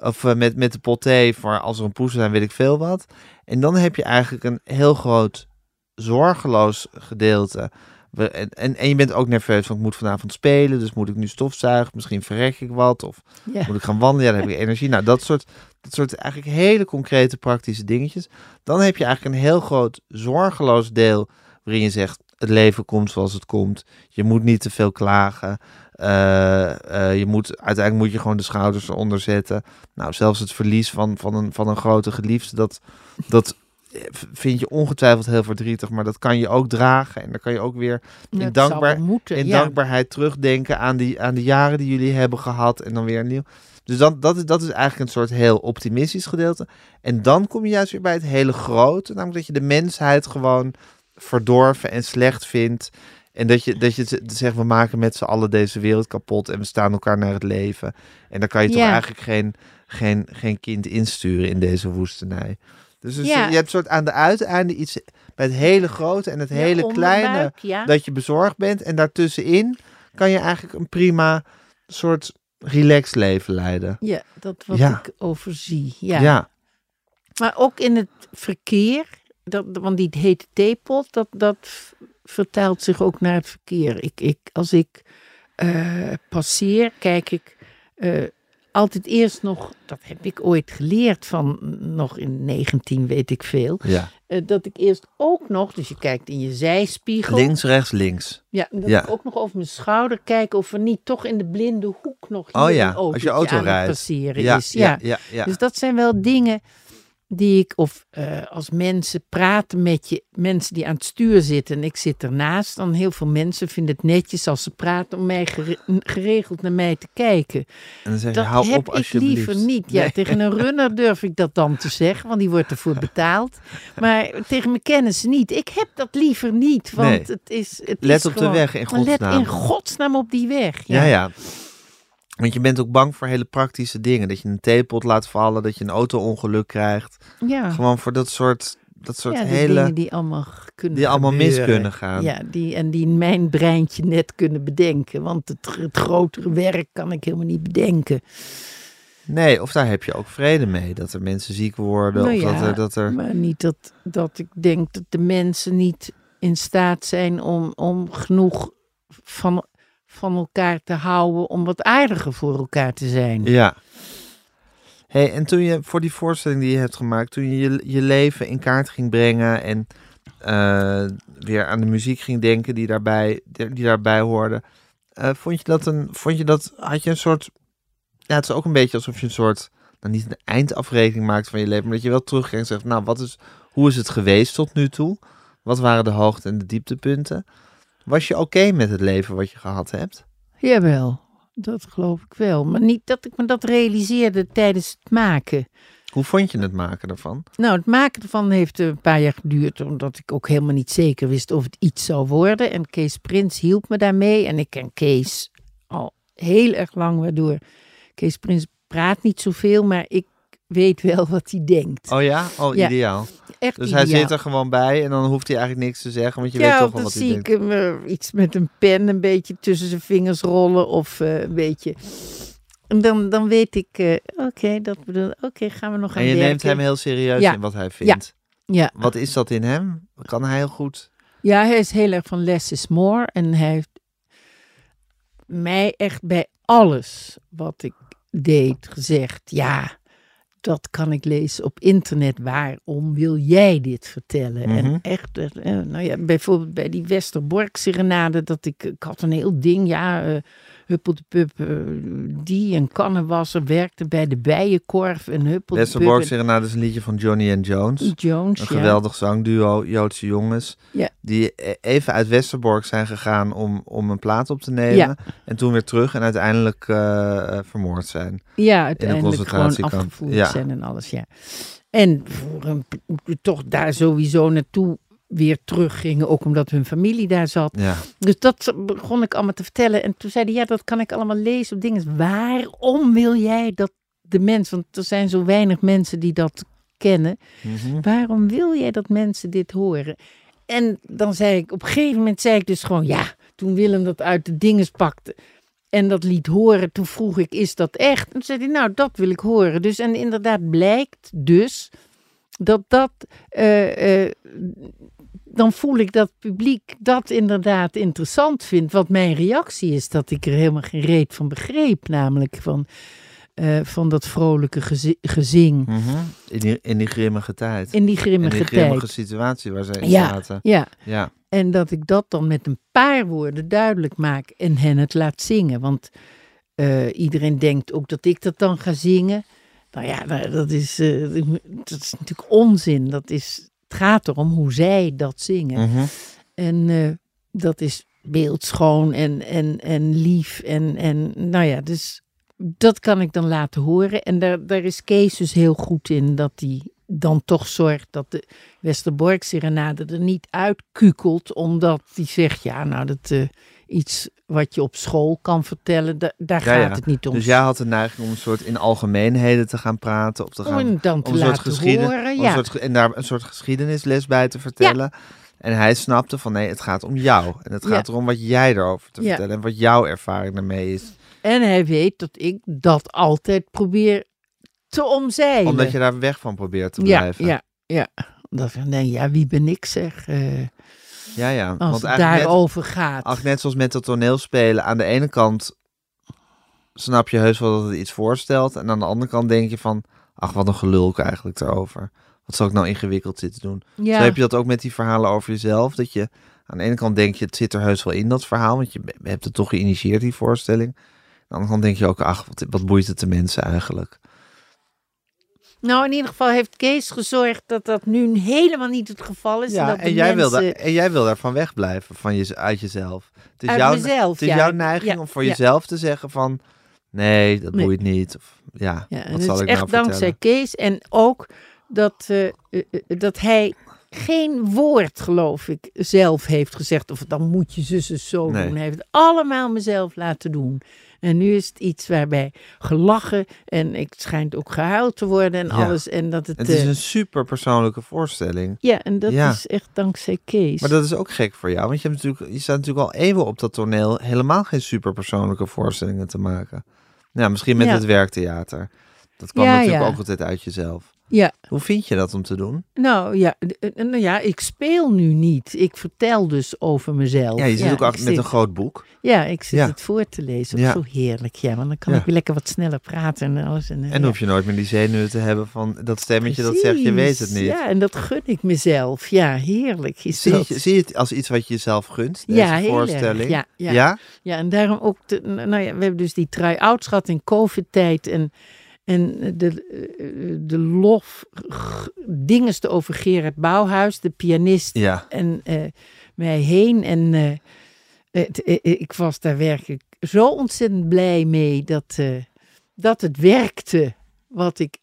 Speaker 2: Of eh, met, met de pot thee voor als er een poes zijn, weet ik veel wat. En dan heb je eigenlijk een heel groot zorgeloos gedeelte. En, en, en je bent ook nerveus, want ik moet vanavond spelen, dus moet ik nu stofzuigen, misschien verrek ik wat, of
Speaker 3: Ja.
Speaker 2: moet ik gaan wandelen, ja, dan heb ik energie. Nou, dat soort, dat soort eigenlijk hele concrete praktische dingetjes. Dan heb je eigenlijk een heel groot zorgeloos deel waarin je zegt, het leven komt zoals het komt. Je moet niet te veel klagen. Eh, eh, je moet, uiteindelijk moet je gewoon de schouders eronder zetten. Nou, zelfs het verlies van, van, een, van een grote geliefde, dat, dat eh, vind je ongetwijfeld heel verdrietig. Maar dat kan je ook dragen. En dan kan je ook weer in,
Speaker 3: Dat
Speaker 2: dankbaar,
Speaker 3: moeten,
Speaker 2: in
Speaker 3: ja.
Speaker 2: dankbaarheid terugdenken aan die, aan de jaren die jullie hebben gehad. En dan weer nieuw. Dus dan, dat, is, dat is eigenlijk een soort heel optimistisch gedeelte. En dan kom je juist weer bij het hele grote. Namelijk dat je de mensheid gewoon verdorven en slecht vindt. En dat je, dat je zegt, we maken met z'n allen deze wereld kapot en we staan elkaar naar het leven. En dan kan je toch eigenlijk geen, geen, geen kind insturen in deze woestenij. Dus, dus je hebt soort aan de uiteinden iets bij het hele grote en het
Speaker 3: Ja,
Speaker 2: hele kleine
Speaker 3: ja.
Speaker 2: dat je bezorgd bent. En daartussenin kan je eigenlijk een prima soort relaxed leven leiden.
Speaker 3: Ja, dat wat
Speaker 2: Ja.
Speaker 3: ik overzie. Ja.
Speaker 2: ja.
Speaker 3: Maar ook in het verkeer, dat, want die hete theepot, dat, dat vertaalt zich ook naar het verkeer. Ik, ik, als ik eh, passeer, kijk ik eh, altijd eerst nog, dat heb ik ooit geleerd van nog in 19, weet ik veel,
Speaker 2: ja.
Speaker 3: eh, dat ik eerst ook nog, dus je kijkt in je zijspiegel.
Speaker 2: Links, rechts, links.
Speaker 3: Ja, dat
Speaker 2: Ja.
Speaker 3: ik ook nog over mijn schouder kijk of er niet toch in de blinde hoek nog
Speaker 2: Oh ja,
Speaker 3: een
Speaker 2: als je auto rijdt.
Speaker 3: passeren
Speaker 2: Ja,
Speaker 3: is.
Speaker 2: ja, ja, ja.
Speaker 3: Dus dat zijn wel dingen die ik, of eh, als mensen praten met je, mensen die aan het stuur zitten en ik zit ernaast, dan heel veel mensen vinden het netjes als ze praten om mij gere- geregeld naar mij te kijken.
Speaker 2: en dan zeg je,
Speaker 3: Dat
Speaker 2: hou
Speaker 3: heb
Speaker 2: op
Speaker 3: ik liever niet. Ja,
Speaker 2: Nee.
Speaker 3: tegen een runner durf ik dat dan te zeggen, want die wordt ervoor betaald. Maar tegen mijn kennis niet. Ik heb dat liever niet, want
Speaker 2: Nee.
Speaker 3: het is. Het
Speaker 2: Let
Speaker 3: is
Speaker 2: op de
Speaker 3: gewoon-
Speaker 2: weg, in
Speaker 3: Maar Let
Speaker 2: godsnaam.
Speaker 3: in godsnaam op die weg.
Speaker 2: Ja, ja. Want je bent ook bang voor hele praktische dingen. Dat je een theepot laat vallen, dat je een auto-ongeluk krijgt.
Speaker 3: Ja,
Speaker 2: Gewoon voor dat soort, dat soort
Speaker 3: ja die
Speaker 2: hele...
Speaker 3: dingen die allemaal kunnen
Speaker 2: die allemaal mis
Speaker 3: gebeuren.
Speaker 2: kunnen gaan.
Speaker 3: Ja, die, en die mijn breintje net kunnen bedenken. Want het, het grotere werk kan ik helemaal niet bedenken.
Speaker 2: Nee, of daar heb je ook vrede mee. Dat er mensen ziek worden.
Speaker 3: Nou
Speaker 2: of dat
Speaker 3: ja,
Speaker 2: er... Dat er...
Speaker 3: Maar niet dat, dat ik denk dat de mensen niet in staat zijn om, om genoeg van, van elkaar te houden. Om wat aardiger voor elkaar te zijn.
Speaker 2: Ja. Hey, en toen je voor die voorstelling die je hebt gemaakt, toen je je, leven in kaart ging brengen en eh, weer aan de muziek ging denken die daarbij, die daarbij hoorde, eh, vond je dat een, vond je dat, had je een soort, ja, het is ook een beetje alsof je een soort, nou niet een eindafrekening maakt van je leven, maar dat je wel terugkijkt en zegt, nou, wat is, hoe is het geweest tot nu toe? Wat waren de hoogte- en de dieptepunten? Was je oké met het leven wat je gehad hebt?
Speaker 3: Jawel, dat geloof ik wel. Maar niet dat ik me dat realiseerde tijdens het maken.
Speaker 2: Hoe vond je het maken daarvan?
Speaker 3: Nou, het maken ervan heeft een paar jaar geduurd, omdat ik ook helemaal niet zeker wist of het iets zou worden. En Kees Prins hielp me daarmee. En ik ken Kees al heel erg lang, waardoor Kees Prins praat niet zoveel, maar ik weet wel wat hij denkt.
Speaker 2: Oh ja? Oh,
Speaker 3: Ja.
Speaker 2: ideaal.
Speaker 3: Echt
Speaker 2: Dus hij zit er gewoon bij en dan hoeft hij eigenlijk niks te zeggen, want je
Speaker 3: ja,
Speaker 2: weet toch wel
Speaker 3: dan
Speaker 2: wat hij
Speaker 3: zie ik
Speaker 2: denkt.
Speaker 3: hem eh, iets met een pen een beetje tussen zijn vingers rollen of eh, een beetje... En dan, dan weet ik, eh, oké, dat bedoel Oké, gaan we nog aan
Speaker 2: En je
Speaker 3: werken.
Speaker 2: neemt hem heel serieus
Speaker 3: Ja.
Speaker 2: in wat hij vindt.
Speaker 3: Ja.
Speaker 2: Wat is dat in hem? Kan hij heel goed?
Speaker 3: Ja, hij is heel erg van less is more. En hij heeft mij echt bij alles wat ik deed gezegd: ja, dat kan ik lezen op internet. Waarom wil jij dit vertellen?
Speaker 2: Mhm.
Speaker 3: En echt, eh, nou ja, bijvoorbeeld bij die Westerbork serenade, dat ik, ik had een heel ding, ja, eh Huppel de Pup, eh, die en kannenwasser werkte bij de Bijenkorf en Huppel de
Speaker 2: Westerbork
Speaker 3: Pup.
Speaker 2: Serenade is een liedje van Johnny and Jones.
Speaker 3: Jones,
Speaker 2: Een
Speaker 3: ja.
Speaker 2: geweldig zangduo, Joodse jongens.
Speaker 3: Ja.
Speaker 2: Die e- even uit Westerbork zijn gegaan om, om een plaat op te nemen.
Speaker 3: Ja.
Speaker 2: En toen weer terug en uiteindelijk eh, vermoord zijn.
Speaker 3: Ja, uiteindelijk gewoon
Speaker 2: concentratiekamp.
Speaker 3: afgevoerd
Speaker 2: Ja.
Speaker 3: zijn en alles, ja. En voor een, toch daar sowieso naartoe weer teruggingen, ook omdat hun familie daar zat.
Speaker 2: Ja.
Speaker 3: Dus dat begon ik allemaal te vertellen. En toen zei hij, ja, dat kan ik allemaal lezen op dingen. Waarom wil jij dat de mensen, want er zijn zo weinig mensen die dat kennen.
Speaker 2: Mhm.
Speaker 3: Waarom wil jij dat mensen dit horen? En dan zei ik, op een gegeven moment zei ik dus gewoon, ja, toen Willem dat uit de dinges pakte en dat liet horen, toen vroeg ik, is dat echt? En toen zei hij, nou, dat wil ik horen. Dus en inderdaad blijkt dus dat dat, eh, eh, dan voel ik dat het publiek dat inderdaad interessant vindt. Wat mijn reactie is, dat ik er helemaal geen reet van begreep, namelijk van, eh, van dat vrolijke gezi- gezing
Speaker 2: Mhm. in, die, in die grimmige tijd.
Speaker 3: in die
Speaker 2: in
Speaker 3: grimmige,
Speaker 2: die grimmige
Speaker 3: tijd.
Speaker 2: situatie waar ze in
Speaker 3: Ja.
Speaker 2: zaten.
Speaker 3: Ja,
Speaker 2: Ja.
Speaker 3: En dat ik dat dan met een paar woorden duidelijk maak en hen het laat zingen. Want eh, iedereen denkt ook dat ik dat dan ga zingen. Nou ja, dat is, eh, dat is natuurlijk onzin. Dat is, het gaat erom hoe zij dat zingen.
Speaker 2: Mhm.
Speaker 3: En eh, dat is beeldschoon en, en, en lief. En, en nou ja, dus dat kan ik dan laten horen. En daar, daar is Kees dus heel goed in. Dat hij dan toch zorgt dat de Westerbork serenade er niet uitkukelt. Omdat hij zegt, ja nou dat eh, iets wat je op school kan vertellen, da- daar
Speaker 2: Ja,
Speaker 3: gaat
Speaker 2: ja.
Speaker 3: het niet om.
Speaker 2: Dus jij had de neiging om een soort in algemeenheden te gaan praten. Of te gaan,
Speaker 3: om dan te
Speaker 2: om een soort
Speaker 3: laten
Speaker 2: geschieden-
Speaker 3: horen. Ja.
Speaker 2: soort, en daar een soort geschiedenisles bij te vertellen. En hij snapte van nee, het gaat om jou. En het gaat erom wat jij erover te vertellen. En wat jouw ervaring ermee is.
Speaker 3: En hij weet dat ik dat altijd probeer te omzeilen.
Speaker 2: Omdat je daar weg van probeert te blijven.
Speaker 3: ja, ja. Dat denk, ja, wie ben ik zeg, eh,
Speaker 2: ja. ja.
Speaker 3: als
Speaker 2: Want
Speaker 3: het
Speaker 2: eigenlijk net,
Speaker 3: daarover gaat.
Speaker 2: ach, net zoals met het toneelspelen. Aan de ene kant snap je heus wel dat het iets voorstelt. En aan de andere kant denk je van... Ach, wat een gelulk eigenlijk erover. Wat zal ik nou ingewikkeld zitten doen?
Speaker 3: ja.
Speaker 2: Zo heb je dat ook met die verhalen over jezelf. Dat je aan de ene kant denk je, het zit er heus wel in dat verhaal. Want je hebt het toch geïnitieerd, die voorstelling. Aan de andere kant denk je ook, ach, wat, wat boeit het de mensen eigenlijk?
Speaker 3: Nou, in ieder geval heeft Kees gezorgd dat dat nu helemaal niet het geval is.
Speaker 2: Ja,
Speaker 3: dat
Speaker 2: en
Speaker 3: de
Speaker 2: jij, wil
Speaker 3: mensen
Speaker 2: daar, en jij wil daarvan wegblijven, van je, uit jezelf. Het is,
Speaker 3: uit
Speaker 2: jouw,
Speaker 3: mezelf.
Speaker 2: het is
Speaker 3: ja.
Speaker 2: jouw neiging
Speaker 3: Ja,
Speaker 2: om voor
Speaker 3: ja.
Speaker 2: jezelf te zeggen van... Nee, dat
Speaker 3: Nee.
Speaker 2: boeit niet. Of, ja,
Speaker 3: Ja, en
Speaker 2: wat
Speaker 3: het
Speaker 2: zal
Speaker 3: is
Speaker 2: ik
Speaker 3: echt
Speaker 2: nou
Speaker 3: dankzij
Speaker 2: vertellen?
Speaker 3: Kees. En ook dat, eh, eh, eh, dat hij geen woord, geloof ik, zelf heeft gezegd. Of dan moet je zus en zo
Speaker 2: Nee.
Speaker 3: doen. Hij heeft het allemaal mezelf laten doen. En nu is het iets waarbij gelachen en het schijnt ook gehuild te worden en
Speaker 2: Ja.
Speaker 3: alles. En dat het.
Speaker 2: Het is
Speaker 3: eh,
Speaker 2: een super persoonlijke voorstelling.
Speaker 3: Ja, en dat
Speaker 2: Ja.
Speaker 3: is echt dankzij Kees.
Speaker 2: Maar dat is ook gek voor jou, want je, hebt natuurlijk, je staat natuurlijk al eeuwen op dat toneel helemaal geen superpersoonlijke voorstellingen te maken. Ja, misschien met
Speaker 3: Ja.
Speaker 2: het werktheater. Dat kwam natuurlijk ook altijd uit jezelf.
Speaker 3: Ja,
Speaker 2: Hoe vind je dat om te doen?
Speaker 3: nou ja, d- eh, nou ja, ik speel nu niet. Ik vertel dus over mezelf.
Speaker 2: Ja, je zit ook achter met
Speaker 3: zit-
Speaker 2: een groot boek.
Speaker 3: Ja, ik zit
Speaker 2: Ja.
Speaker 3: het voor te lezen.
Speaker 2: Ja.
Speaker 3: Zo heerlijk, ja. Want dan kan ik weer lekker wat sneller praten en alles. En, eh,
Speaker 2: En hoef je nooit meer die zenuwen te hebben van dat stemmetje dat zegt je weet het niet.
Speaker 3: Ja, en dat gun ik mezelf. Ja, heerlijk is
Speaker 2: Zie,
Speaker 3: dat.
Speaker 2: je, zie je het als iets wat je jezelf gunt, deze
Speaker 3: Ja,
Speaker 2: voorstelling?
Speaker 3: Ja, ja.
Speaker 2: ja?
Speaker 3: Ja, en daarom ook, de, nou ja, we hebben dus die try-outs gehad in covid-tijd en, en de, eh, de lof g- dinges over Gerard Bouwhuis, de pianist,
Speaker 2: Ja.
Speaker 3: en eh, mij heen. En eh, het, ik was daar werkelijk zo ontzettend blij mee dat, dat het werkte. Wat ik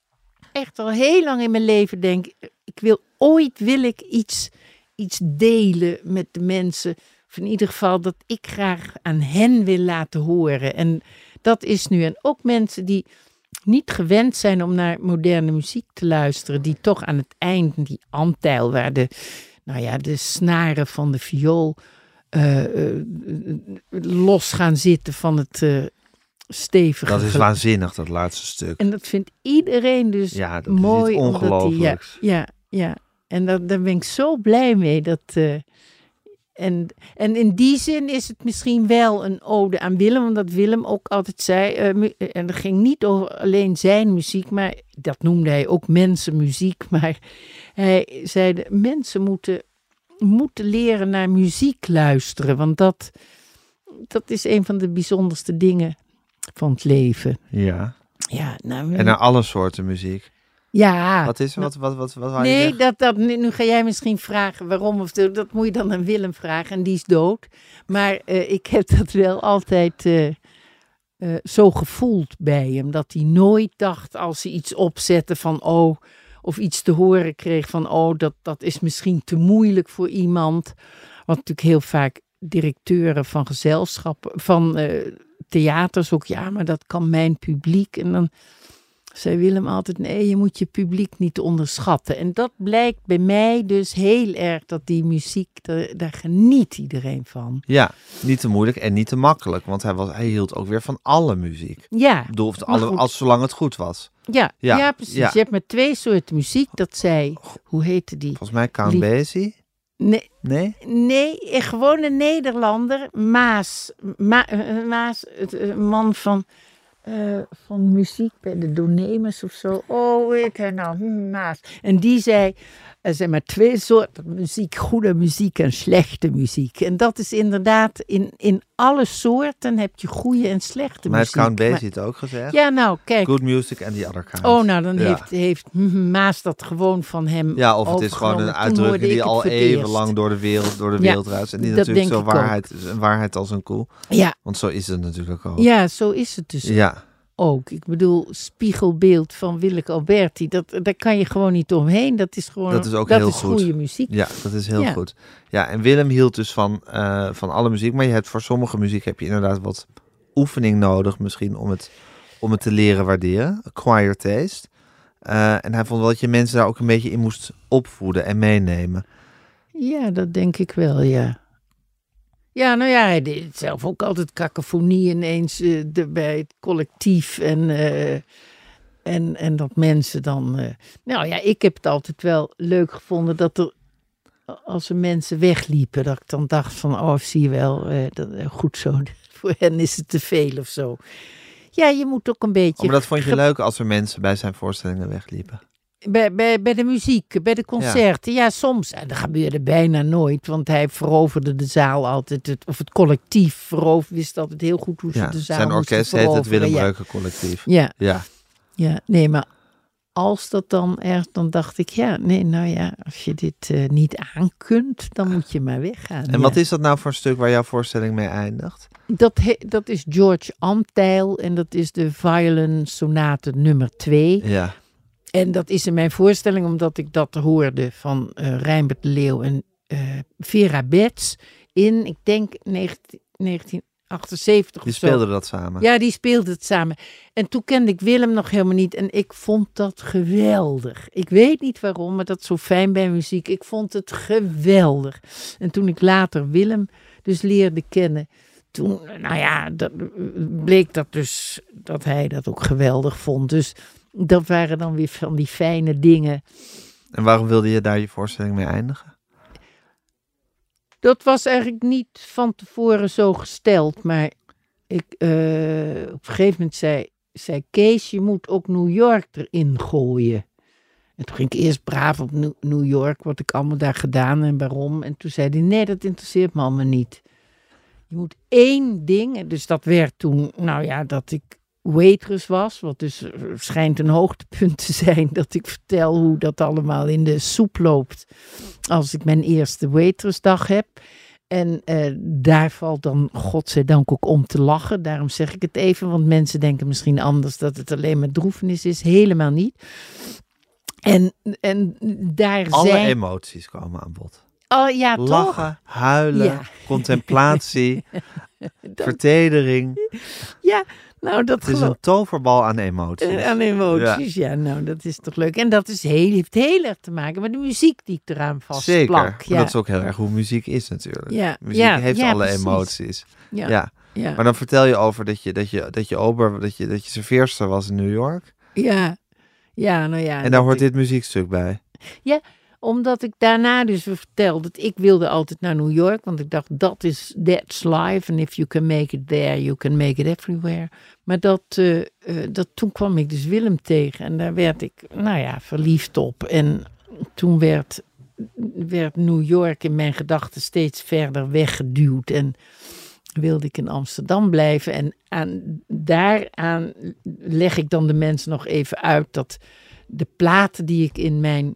Speaker 3: echt al heel lang in mijn leven denk. Ik wil ooit wil ik iets, iets delen met de mensen. Of in ieder geval dat ik graag aan hen wil laten horen. En dat is nu. En ook mensen die niet gewend zijn om naar moderne muziek te luisteren. Die toch aan het eind, die antijl, waar de, nou ja, de snaren van de viool eh, eh, los gaan zitten van het eh, stevige.
Speaker 2: Dat is waanzinnig, dat laatste stuk.
Speaker 3: En dat vindt iedereen dus
Speaker 2: Ja, dat is
Speaker 3: mooi. omdat die- ja, ja, ja. En dat, daar ben ik zo blij mee. Dat, en, en in die zin is het misschien wel een ode aan Willem. Omdat Willem ook altijd zei. eh, mu- en dat ging niet over alleen zijn muziek. Maar dat noemde hij ook mensenmuziek. Maar hij zei: mensen moeten, moeten leren naar muziek luisteren. Want dat, dat is een van de bijzonderste dingen van het leven.
Speaker 2: Ja.
Speaker 3: Ja, nou,
Speaker 2: En naar alle soorten muziek.
Speaker 3: Ja.
Speaker 2: Wat is er? Wat, wat, wat, wat
Speaker 3: Nee, dat, dat, nu nu ga jij misschien vragen waarom. Of dat moet je dan aan Willem vragen. En die is dood. Maar eh, ik heb dat wel altijd eh, eh, zo gevoeld bij hem. Dat hij nooit dacht als hij iets opzette van oh. Of iets te horen kreeg van oh, dat, dat is misschien te moeilijk voor iemand. Wat natuurlijk heel vaak directeuren van gezelschappen, van theaters ook. Ja, maar dat kan mijn publiek. En dan zei Willem altijd: nee, je moet je publiek niet onderschatten. En dat blijkt bij mij dus heel erg dat die muziek, daar, daar geniet iedereen van.
Speaker 2: Ja, niet te moeilijk en niet te makkelijk. Want hij, was, hij hield ook weer van alle muziek.
Speaker 3: Ja,
Speaker 2: Ik bedoel, alle, als, zolang het goed was.
Speaker 3: ja,
Speaker 2: Ja,
Speaker 3: ja, precies.
Speaker 2: ja.
Speaker 3: Je hebt maar twee soorten muziek. Dat zij, hoe heette die?
Speaker 2: Volgens mij Count Basie.
Speaker 3: Nee,
Speaker 2: Nee?
Speaker 3: nee gewoon een Nederlander. Maas. Ma, eh, Maas, het, eh, man van, eh, van muziek bij de Donemers of zo. Oh, heet hij nou? En die zei, er zijn maar twee soorten muziek. Goede muziek en slechte muziek. En dat is inderdaad, in, in alle soorten heb je goede en slechte
Speaker 2: Maar heeft
Speaker 3: muziek.
Speaker 2: Count Basie het ook gezegd?
Speaker 3: Ja, nou, kijk.
Speaker 2: Good music and the other kind.
Speaker 3: Oh, nou, dan
Speaker 2: Ja.
Speaker 3: heeft, heeft Maas dat gewoon van hem
Speaker 2: Ja, of het is gewoon een uitdrukking die al even lang door de wereld, door de
Speaker 3: Ja,
Speaker 2: wereld ruist. En die natuurlijk zo waarheid, is een waarheid als een koe.
Speaker 3: Ja,
Speaker 2: Want zo is het natuurlijk ook.
Speaker 3: ja, zo is het dus
Speaker 2: Ja,
Speaker 3: ook. Ik bedoel, spiegelbeeld van Willeke Alberti, dat, daar kan je gewoon niet omheen. Dat is gewoon
Speaker 2: Dat is ook heel goed.
Speaker 3: goede muziek.
Speaker 2: ja, dat is heel
Speaker 3: Ja.
Speaker 2: goed. Ja, en Willem hield dus van, eh, van alle muziek. Maar je hebt voor sommige muziek heb je inderdaad wat oefening nodig misschien om het, om het te leren waarderen. Acquired taste. Eh, en hij vond wel dat je mensen daar ook een beetje in moest opvoeden en meenemen.
Speaker 3: Ja, dat denk ik wel, ja. Ja, nou ja, hij deed zelf ook altijd cacophonie ineens eh, de, bij het collectief. En, eh, en, en dat mensen dan... eh, nou ja, ik heb het altijd wel leuk gevonden dat er... Als er mensen wegliepen, dat ik dan dacht van... Oh, zie je wel, eh, dat, eh, goed zo. Voor hen is het te veel of zo. Ja, je moet ook een beetje...
Speaker 2: Oh, maar dat vond je leuk als er mensen bij zijn voorstellingen wegliepen.
Speaker 3: Bij, bij, bij de muziek, bij de concerten. Ja, soms. En dat gebeurde bijna nooit. Want hij veroverde de zaal altijd. Het, of het collectief veroverde, wist altijd heel goed hoe ze
Speaker 2: Ja,
Speaker 3: de zaal
Speaker 2: zijn orkest heet het. Willem
Speaker 3: ja.
Speaker 2: Breuken Collectief.
Speaker 3: Ja,
Speaker 2: Ja,
Speaker 3: ja, nee, maar als dat dan erg, dan dacht ik, ja, nee, nou ja, als je dit eh, niet aankunt, dan moet je maar weggaan.
Speaker 2: en
Speaker 3: ja.
Speaker 2: wat is dat nou voor een stuk waar jouw voorstelling mee eindigt?
Speaker 3: Dat, he- dat is George Antheil en dat is de Violin Sonate nummer 2.
Speaker 2: Ja,
Speaker 3: En dat is in mijn voorstelling omdat ik dat hoorde van eh Rijnbert de Leeuw en eh, Vera Betts in, ik denk, 19, 78
Speaker 2: Die
Speaker 3: of zo.
Speaker 2: speelden dat samen.
Speaker 3: Ja, die speelden het samen. En toen kende ik Willem nog helemaal niet. En ik vond dat geweldig. Ik weet niet waarom, maar dat is zo fijn bij muziek. Ik vond het geweldig. En toen ik later Willem dus leerde kennen. Toen, nou ja, dat, bleek dat dus dat hij dat ook geweldig vond. Dus dat waren dan weer van die fijne dingen.
Speaker 2: En waarom wilde je daar je voorstelling mee eindigen?
Speaker 3: Dat was eigenlijk niet van tevoren zo gesteld. Maar ik, eh, op een gegeven moment zei, zei Kees, je moet ook New York erin gooien. En toen ging ik eerst braaf op New- New York, wat ik allemaal daar gedaan en waarom. En toen zei hij, nee, dat interesseert me allemaal niet. Je moet één ding, en dus dat werd toen, nou ja, dat ik waitress was. Wat dus eh, schijnt een hoogtepunt te zijn, dat ik vertel hoe dat allemaal in de soep loopt. Als ik mijn eerste waitressdag heb. En eh, daar valt dan, godzijdank, ook om te lachen. Daarom zeg ik het even, want mensen denken misschien anders dat het alleen maar droefenis is. Helemaal niet. En, en daar
Speaker 2: Alle
Speaker 3: zijn...
Speaker 2: emoties komen aan bod.
Speaker 3: Oh ja, toch?
Speaker 2: Lachen, huilen,
Speaker 3: Ja.
Speaker 2: contemplatie, vertedering.
Speaker 3: Ja, nou dat
Speaker 2: Het is
Speaker 3: geloof
Speaker 2: een toverbal aan emoties.
Speaker 3: Eh, Aan emoties, ja. nou dat is toch leuk. En dat is heel, heeft heel erg te maken met de muziek die ik eraan vastplak.
Speaker 2: Zeker.
Speaker 3: Ja.
Speaker 2: Dat is ook heel erg hoe muziek is natuurlijk.
Speaker 3: Ja,
Speaker 2: Muziek
Speaker 3: ja,
Speaker 2: heeft
Speaker 3: ja,
Speaker 2: alle
Speaker 3: precies.
Speaker 2: emoties.
Speaker 3: ja,
Speaker 2: Ja.
Speaker 3: ja,
Speaker 2: Maar dan vertel je over dat je, dat je, dat je ober, dat je, dat je serveerster was in New York.
Speaker 3: ja, ja, nou ja.
Speaker 2: En daar hoort
Speaker 3: ik-
Speaker 2: dit muziekstuk bij.
Speaker 3: Omdat ik daarna dus vertelde dat ik wilde altijd naar New York. Want ik dacht, dat is, that's life. And if you can make it there, you can make it everywhere. Maar dat, eh, eh, dat, toen kwam ik dus Willem tegen. En daar werd ik, nou ja, verliefd op. En toen werd, werd New York in mijn gedachten steeds verder weggeduwd. En wilde ik in Amsterdam blijven. En aan, daaraan leg ik dan de mensen nog even uit dat de platen die ik in mijn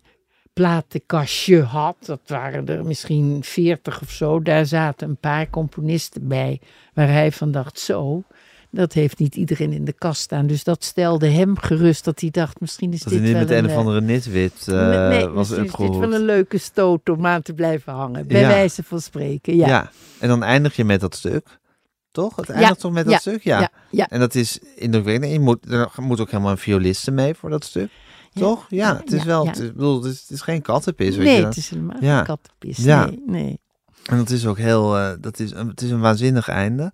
Speaker 3: platenkastje had, dat waren er misschien veertig of zo, daar zaten een paar componisten bij waar hij van dacht, zo, dat heeft niet iedereen in de kast staan. Dus dat stelde hem gerust dat hij dacht, misschien is
Speaker 2: Dat
Speaker 3: dit
Speaker 2: niet
Speaker 3: wel
Speaker 2: met een of
Speaker 3: eh,
Speaker 2: andere nitwit eh,
Speaker 3: nee,
Speaker 2: was
Speaker 3: is dit wel een leuke stoot om aan te blijven hangen, bij
Speaker 2: Ja.
Speaker 3: wijze van spreken. Ja,
Speaker 2: Ja. En dan eindig je met dat stuk. Toch? Het eindigt toch met dat stuk? Ja. En dat is indrukwekkend. En Je moet, er moet ook helemaal een violiste mee voor dat stuk. Toch? Ja, het is wel. Het, is, bedoel, het, is, het is geen kattenpis. weet
Speaker 3: nee,
Speaker 2: je
Speaker 3: het is helemaal
Speaker 2: Ja.
Speaker 3: geen kattenpis.
Speaker 2: Ja.
Speaker 3: Nee, nee.
Speaker 2: En dat is ook heel, eh, dat is, het is een waanzinnig einde.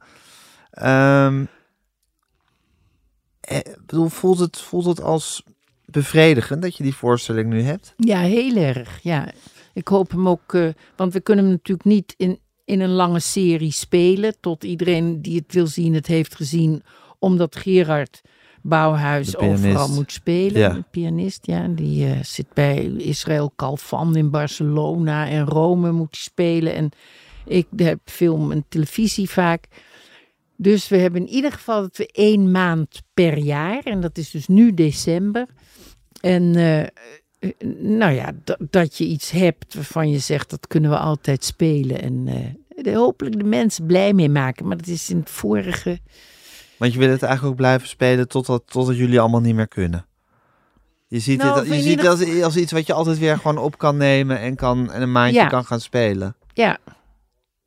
Speaker 2: Ehm, eh, ik bedoel, voelt het, voelt het als bevredigend dat je die voorstelling nu hebt?
Speaker 3: Ja, heel erg. Ja. Ik hoop hem ook, eh, want we kunnen hem natuurlijk niet in, in een lange serie spelen. Tot iedereen die het wil zien, het heeft gezien. Omdat Gerard Bouwhuis
Speaker 2: pianist.
Speaker 3: overal moet spelen.
Speaker 2: Ja.
Speaker 3: Pianist, ja. Die eh, zit bij Israël Kalfan in Barcelona en Rome moet hij spelen. En ik heb film en televisie vaak. Dus we hebben in ieder geval dat we één maand per jaar. En dat is dus nu december. En eh, eh, nou ja, dat, je iets hebt waarvan je zegt dat kunnen we altijd spelen. En de- hopelijk de mensen blij mee maken. Maar dat is in het vorige.
Speaker 2: Want je wil het eigenlijk ook blijven spelen totdat, totdat jullie allemaal niet meer kunnen. Je ziet
Speaker 3: Nou,
Speaker 2: het, je ziet als, als iets wat je altijd weer gewoon op kan nemen en, kan, en een maandje
Speaker 3: Ja.
Speaker 2: kan gaan spelen.
Speaker 3: Ja,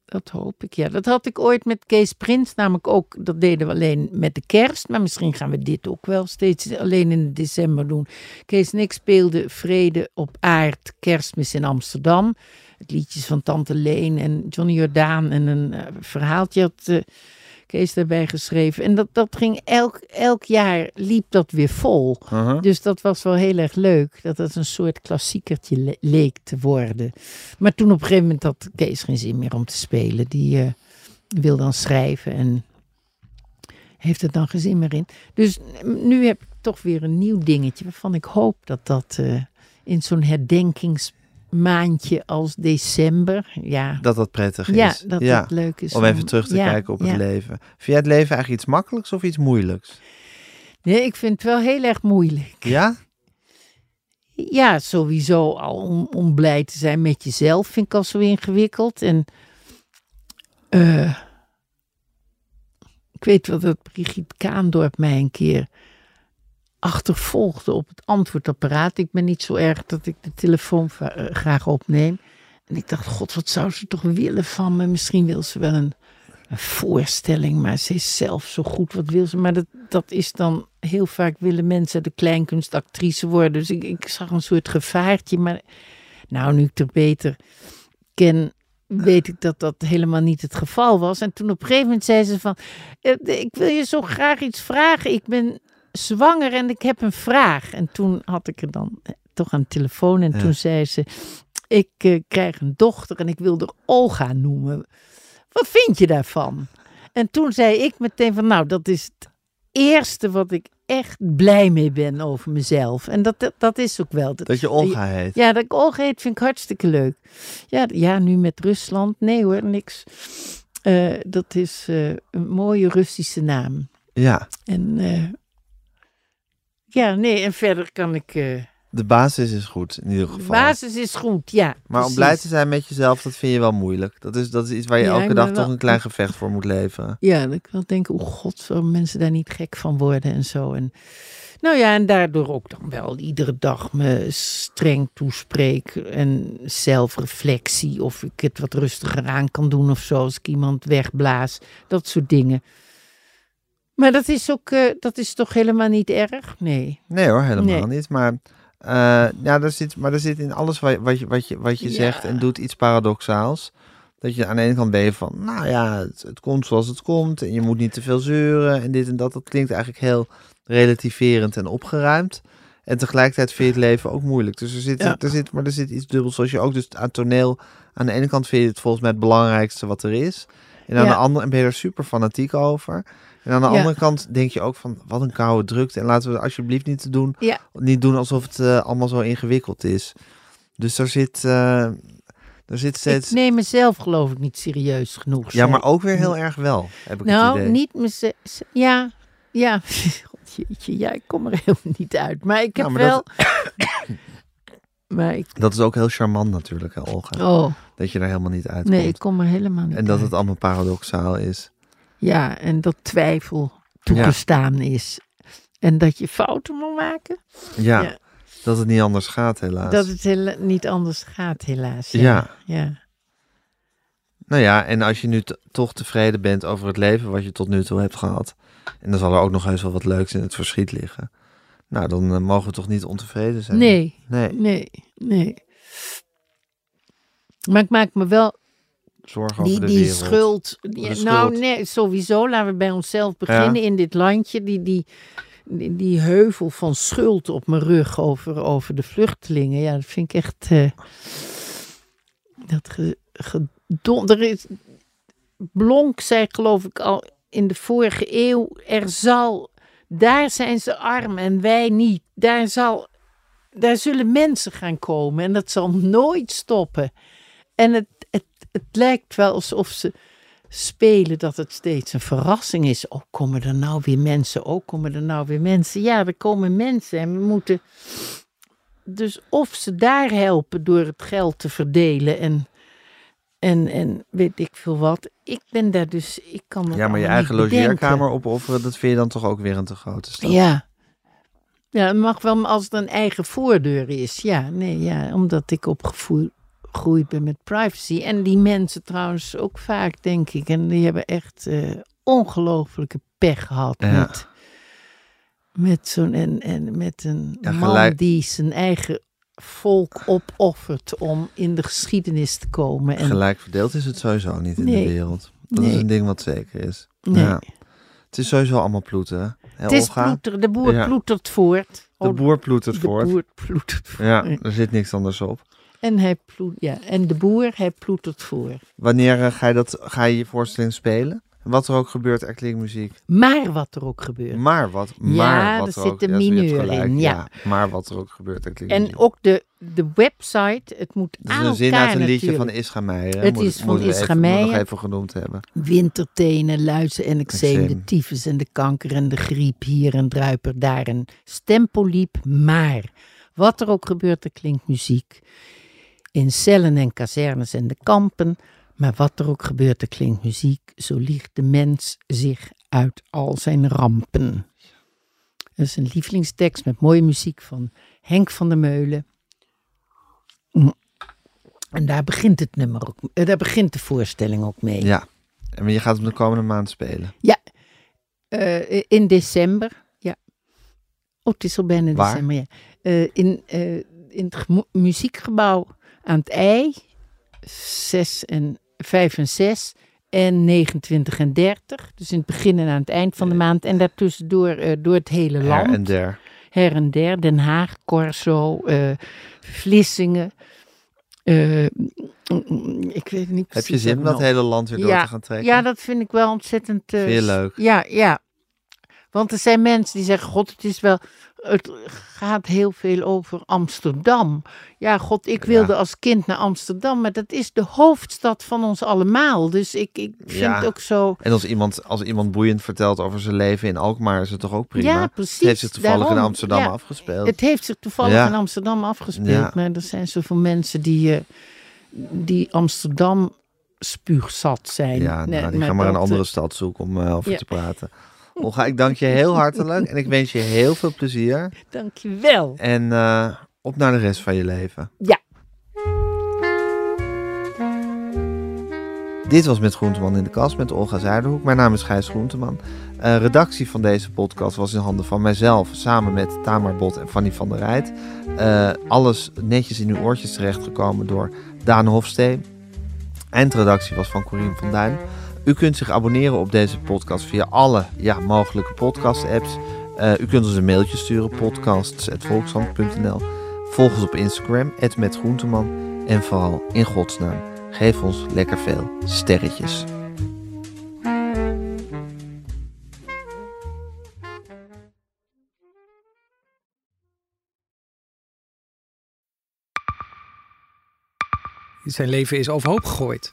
Speaker 3: dat hoop ik. Ja, dat had ik ooit met Kees Prins namelijk ook. Dat deden we alleen met de kerst. Maar misschien gaan we dit ook wel steeds alleen in december doen. Kees en ik speelden Vrede op Aard, Kerstmis in Amsterdam. Het liedjes van Tante Leen en Johnny Jordaan. En een eh, verhaaltje had eh, Kees daarbij geschreven. En dat, dat ging elk, elk jaar liep dat weer vol.
Speaker 2: Uh-huh.
Speaker 3: Dus dat was wel heel erg leuk. Dat het een soort klassiekertje le- leek te worden. Maar toen op een gegeven moment had Kees geen zin meer om te spelen. Die eh, wil dan schrijven en heeft er dan geen zin meer in. Dus nu heb ik toch weer een nieuw dingetje. Waarvan ik hoop dat dat eh, in zo'n herdenkingsmaandje als december. Ja,
Speaker 2: Dat dat prettig is.
Speaker 3: ja dat het leuk is.
Speaker 2: Om even terug te
Speaker 3: ja,
Speaker 2: kijken op het leven. Vind jij het leven eigenlijk iets makkelijks of iets moeilijks?
Speaker 3: Nee, ik vind het wel heel erg moeilijk.
Speaker 2: Ja?
Speaker 3: Ja, sowieso al om, om blij te zijn met jezelf vind ik al zo ingewikkeld. En eh, ik weet wel dat Brigitte Kaandorp mij een keer achtervolgde op het antwoordapparaat. Ik ben niet zo erg dat ik de telefoon eh, graag opneem. En ik dacht, god, wat zou ze toch willen van me? Misschien wil ze wel een een voorstelling, maar ze is zelf zo goed. Wat wil ze? Maar dat, dat is dan heel vaak willen mensen de kleinkunst actrice worden. Dus ik, ik zag een soort gevaartje. Maar nou, nu ik er beter ken, weet ik dat dat helemaal niet het geval was. En toen op een gegeven moment zei ze van, "Eh, ik wil je zo graag iets vragen. Ik ben zwanger en ik heb een vraag. En toen had ik er dan eh, toch aan de telefoon en
Speaker 2: Ja.
Speaker 3: toen zei ze, ik eh, krijg een dochter en ik wil er Olga noemen. Wat vind je daarvan? En toen zei ik meteen van, nou, dat is het eerste wat ik echt blij mee ben over mezelf. En dat, dat, dat is ook wel.
Speaker 2: Dat je Olga heet.
Speaker 3: Ja, dat ik Olga heet vind ik hartstikke leuk. Ja, ja nu met Rusland. Nee hoor, niks. Eh, dat is een mooie Russische naam.
Speaker 2: Ja,
Speaker 3: En ja, nee, en verder kan ik... eh,
Speaker 2: de basis is goed in ieder
Speaker 3: de
Speaker 2: geval.
Speaker 3: basis is goed, ja.
Speaker 2: maar om blij te zijn met jezelf, dat vind je wel moeilijk. Dat is, dat is iets waar je
Speaker 3: Ja,
Speaker 2: elke dag toch een klein gevecht voor moet leveren.
Speaker 3: Ja, dat ik wel denk, oh god, zo mensen daar niet gek van worden en zo. En, nou ja, en daardoor ook dan wel iedere dag me streng toespreek en zelfreflectie. Of ik het wat rustiger aan kan doen of zo, als ik iemand wegblaas. Dat soort dingen. Maar dat is ook, eh, dat is toch helemaal niet erg? Nee.
Speaker 2: Nee hoor, helemaal
Speaker 3: Nee.
Speaker 2: niet. Maar, eh, ja, er zit, maar er zit in alles wat, wat je, wat je, wat je
Speaker 3: Ja.
Speaker 2: zegt en doet iets paradoxaals. Dat je aan de ene kant ben je van, nou ja, het, het komt zoals het komt. En je moet niet te veel zeuren en dit en dat. Dat klinkt eigenlijk heel relativerend en opgeruimd. En tegelijkertijd vind je het leven ook moeilijk. Dus er zit,
Speaker 3: Ja.
Speaker 2: er zit, maar er zit iets dubbels. Zoals je ook dus aan toneel, aan de ene kant vind je het volgens mij het belangrijkste wat er is. En aan
Speaker 3: Ja.
Speaker 2: de andere en ben je er super fanatiek over. En aan de
Speaker 3: Ja.
Speaker 2: andere kant denk je ook van, wat een koude drukte. En laten we het alsjeblieft niet te doen
Speaker 3: Ja.
Speaker 2: niet doen alsof het eh, allemaal zo ingewikkeld is. Dus er zit, eh, er zit steeds...
Speaker 3: Ik neem mezelf geloof ik niet serieus genoeg.
Speaker 2: Ja, maar ook weer heel erg wel, heb ik het
Speaker 3: Nou,
Speaker 2: idee.
Speaker 3: niet mezelf. Ja, ja. God, jeetje, ja, ik kom er helemaal niet uit. Maar ik heb
Speaker 2: Nou, maar
Speaker 3: wel...
Speaker 2: dat-
Speaker 3: maar ik...
Speaker 2: Dat is ook heel charmant natuurlijk, hè, Olga.
Speaker 3: Oh,
Speaker 2: Dat je er helemaal niet uitkomt.
Speaker 3: nee, ik kom er helemaal niet
Speaker 2: en dat
Speaker 3: uit.
Speaker 2: het allemaal paradoxaal is.
Speaker 3: Ja, en dat twijfel toegestaan is. En dat je fouten moet maken.
Speaker 2: Ja,
Speaker 3: Ja.
Speaker 2: dat het niet anders gaat helaas.
Speaker 3: Dat het heel, niet anders gaat, helaas.
Speaker 2: Ja.
Speaker 3: ja.
Speaker 2: Nou ja, en als je nu toch tevreden bent over het leven wat je tot nu toe hebt gehad. En dan zal er ook nog eens wel wat leuks in het verschiet liggen. Nou, dan eh, mogen we toch niet ontevreden zijn.
Speaker 3: Nee,
Speaker 2: Nee,
Speaker 3: nee, nee. Maar ik maak me wel
Speaker 2: zorg over
Speaker 3: die,
Speaker 2: de
Speaker 3: die
Speaker 2: wereld.
Speaker 3: schuld. die- nou,
Speaker 2: schuld.
Speaker 3: nee, sowieso. Laten we bij onszelf beginnen in dit landje. Die, die, die, die heuvel van schuld op mijn rug over, over de vluchtelingen. Ja, dat vind ik echt. eh, dat ge, gedon- er is. Blonk zei, geloof ik, al in de vorige eeuw. Er zal. Daar zijn ze arm en wij niet. Daar, zal, daar zullen mensen gaan komen en dat zal nooit stoppen. En het, het, lijkt wel alsof ze spelen dat het steeds een verrassing is. Oh, komen er nou weer mensen? Oh, komen er nou weer mensen? Ja, er komen mensen en we moeten. Dus of ze daar helpen door het geld te verdelen en, en, en weet ik veel wat. Ik ben daar dus, ik kan dat
Speaker 2: Ja, maar je eigen logeerkamer opofferen, dat vind je dan toch ook weer een te grote stap.
Speaker 3: Ja. Ja, het mag wel als het een eigen voordeur is. Ja, nee, ja, omdat ik opgegroeid ben met privacy. En die mensen trouwens ook vaak, denk ik. En die hebben echt eh ongelofelijke pech gehad
Speaker 2: Ja.
Speaker 3: met, met zo'n en, en met een
Speaker 2: Ja,
Speaker 3: man
Speaker 2: gelijk-
Speaker 3: die zijn eigen volk opoffert om in de geschiedenis te komen. En,
Speaker 2: Gelijk verdeeld is het sowieso niet in
Speaker 3: Nee.
Speaker 2: de wereld. Dat is een ding wat zeker is.
Speaker 3: nee.
Speaker 2: Ja. Het is sowieso allemaal ploeten. hè?
Speaker 3: Het is ploeter, de boer ploetert voort.
Speaker 2: De boer ploetert
Speaker 3: de
Speaker 2: voort.
Speaker 3: boer ploetert voort.
Speaker 2: Ja, er zit niks anders op.
Speaker 3: En, hij ploet, ja, en de boer, hij ploetert voor.
Speaker 2: Wanneer eh, ga, je dat, ga je je voorstelling spelen? Wat er ook gebeurt, er klinkt muziek.
Speaker 3: Maar wat er ook gebeurt.
Speaker 2: Maar wat,
Speaker 3: Ja,
Speaker 2: maar wat
Speaker 3: er
Speaker 2: er
Speaker 3: zit
Speaker 2: ook...
Speaker 3: een
Speaker 2: ja,
Speaker 3: mineur in, ja.
Speaker 2: Maar wat er ook gebeurt, er klinkt
Speaker 3: En
Speaker 2: muziek.
Speaker 3: ook de, de website, het moet
Speaker 2: Dat is
Speaker 3: aan
Speaker 2: een zin
Speaker 3: elkaar
Speaker 2: uit een liedje
Speaker 3: natuurlijk.
Speaker 2: van Ischa Meijer.
Speaker 3: Het
Speaker 2: Moet-
Speaker 3: is van
Speaker 2: we
Speaker 3: Meijer.
Speaker 2: nog even genoemd hebben.
Speaker 3: Wintertenen, luizen en eczeem, de tyfus en de kanker en de griep, hier een druiper, daar een stempoliep. Maar wat er ook gebeurt, er klinkt muziek. In cellen en kazernes en de kampen. Maar wat er ook gebeurt, er klinkt muziek. Zo liegt de mens zich uit al zijn rampen. Dat is een lievelingstekst met mooie muziek van Henk van der Meulen. En daar begint het nummer ook, eh, daar begint de voorstelling ook mee.
Speaker 2: Ja, En je gaat hem de komende maand spelen.
Speaker 3: Eh, in december, ja. Oh, het is al bijna
Speaker 2: Waar?
Speaker 3: december, ja. Eh, in, in het muziekgebouw aan het IJ, 6 en 5 en 6 en 29 en 30. Dus in het begin en aan het eind van de maand. En daartussendoor eh, door het hele land.
Speaker 2: Her en der.
Speaker 3: her en der. Den Haag, Corso, eh, Vlissingen. Eh, ik weet niet
Speaker 2: Heb je zin om dat hele land weer door te gaan trekken?
Speaker 3: Ja, dat vind ik wel ontzettend...
Speaker 2: leuk?
Speaker 3: Ja, ja. Want er zijn mensen die zeggen, god, het is wel... Het gaat heel veel over Amsterdam. Ja, god, ik wilde als kind naar Amsterdam, maar dat is de hoofdstad van ons allemaal. Dus ik, ik vind
Speaker 2: Ja.
Speaker 3: het ook zo...
Speaker 2: En als iemand, als iemand boeiend vertelt over zijn leven in Alkmaar, is het toch ook prima?
Speaker 3: Ja, precies.
Speaker 2: Het heeft zich toevallig in Amsterdam
Speaker 3: ja.
Speaker 2: afgespeeld.
Speaker 3: Het heeft zich toevallig in Amsterdam afgespeeld. Maar er zijn zoveel mensen die, eh, die Amsterdam spuugzat zijn.
Speaker 2: Ja, nou, die gaan maar
Speaker 3: dat,
Speaker 2: een
Speaker 3: eh,
Speaker 2: andere stad zoeken om eh, over te praten. Olga, ik dank je heel hartelijk en ik wens je heel veel plezier.
Speaker 3: Dankjewel.
Speaker 2: En eh, op naar de rest van je leven.
Speaker 3: Ja.
Speaker 2: Dit was Met Groenteman in de kast met Olga Zuiderhoek. Mijn naam is Gijs Groenteman. Eh, redactie van deze podcast was in handen van mijzelf, samen met Tamar Bot en Fanny van der Rijt. Eh, alles netjes in uw oortjes terechtgekomen door Daan Hofsteen. Eindredactie was van Corien van Duin. U kunt zich abonneren op deze podcast via alle ja, mogelijke podcast-apps. Eh, u kunt ons een mailtje sturen, podcasts.volkshand.nl. Volg ons op Instagram, @metgroenteman. En vooral, in godsnaam, geef ons lekker veel sterretjes.
Speaker 4: Zijn leven is overhoop gegooid.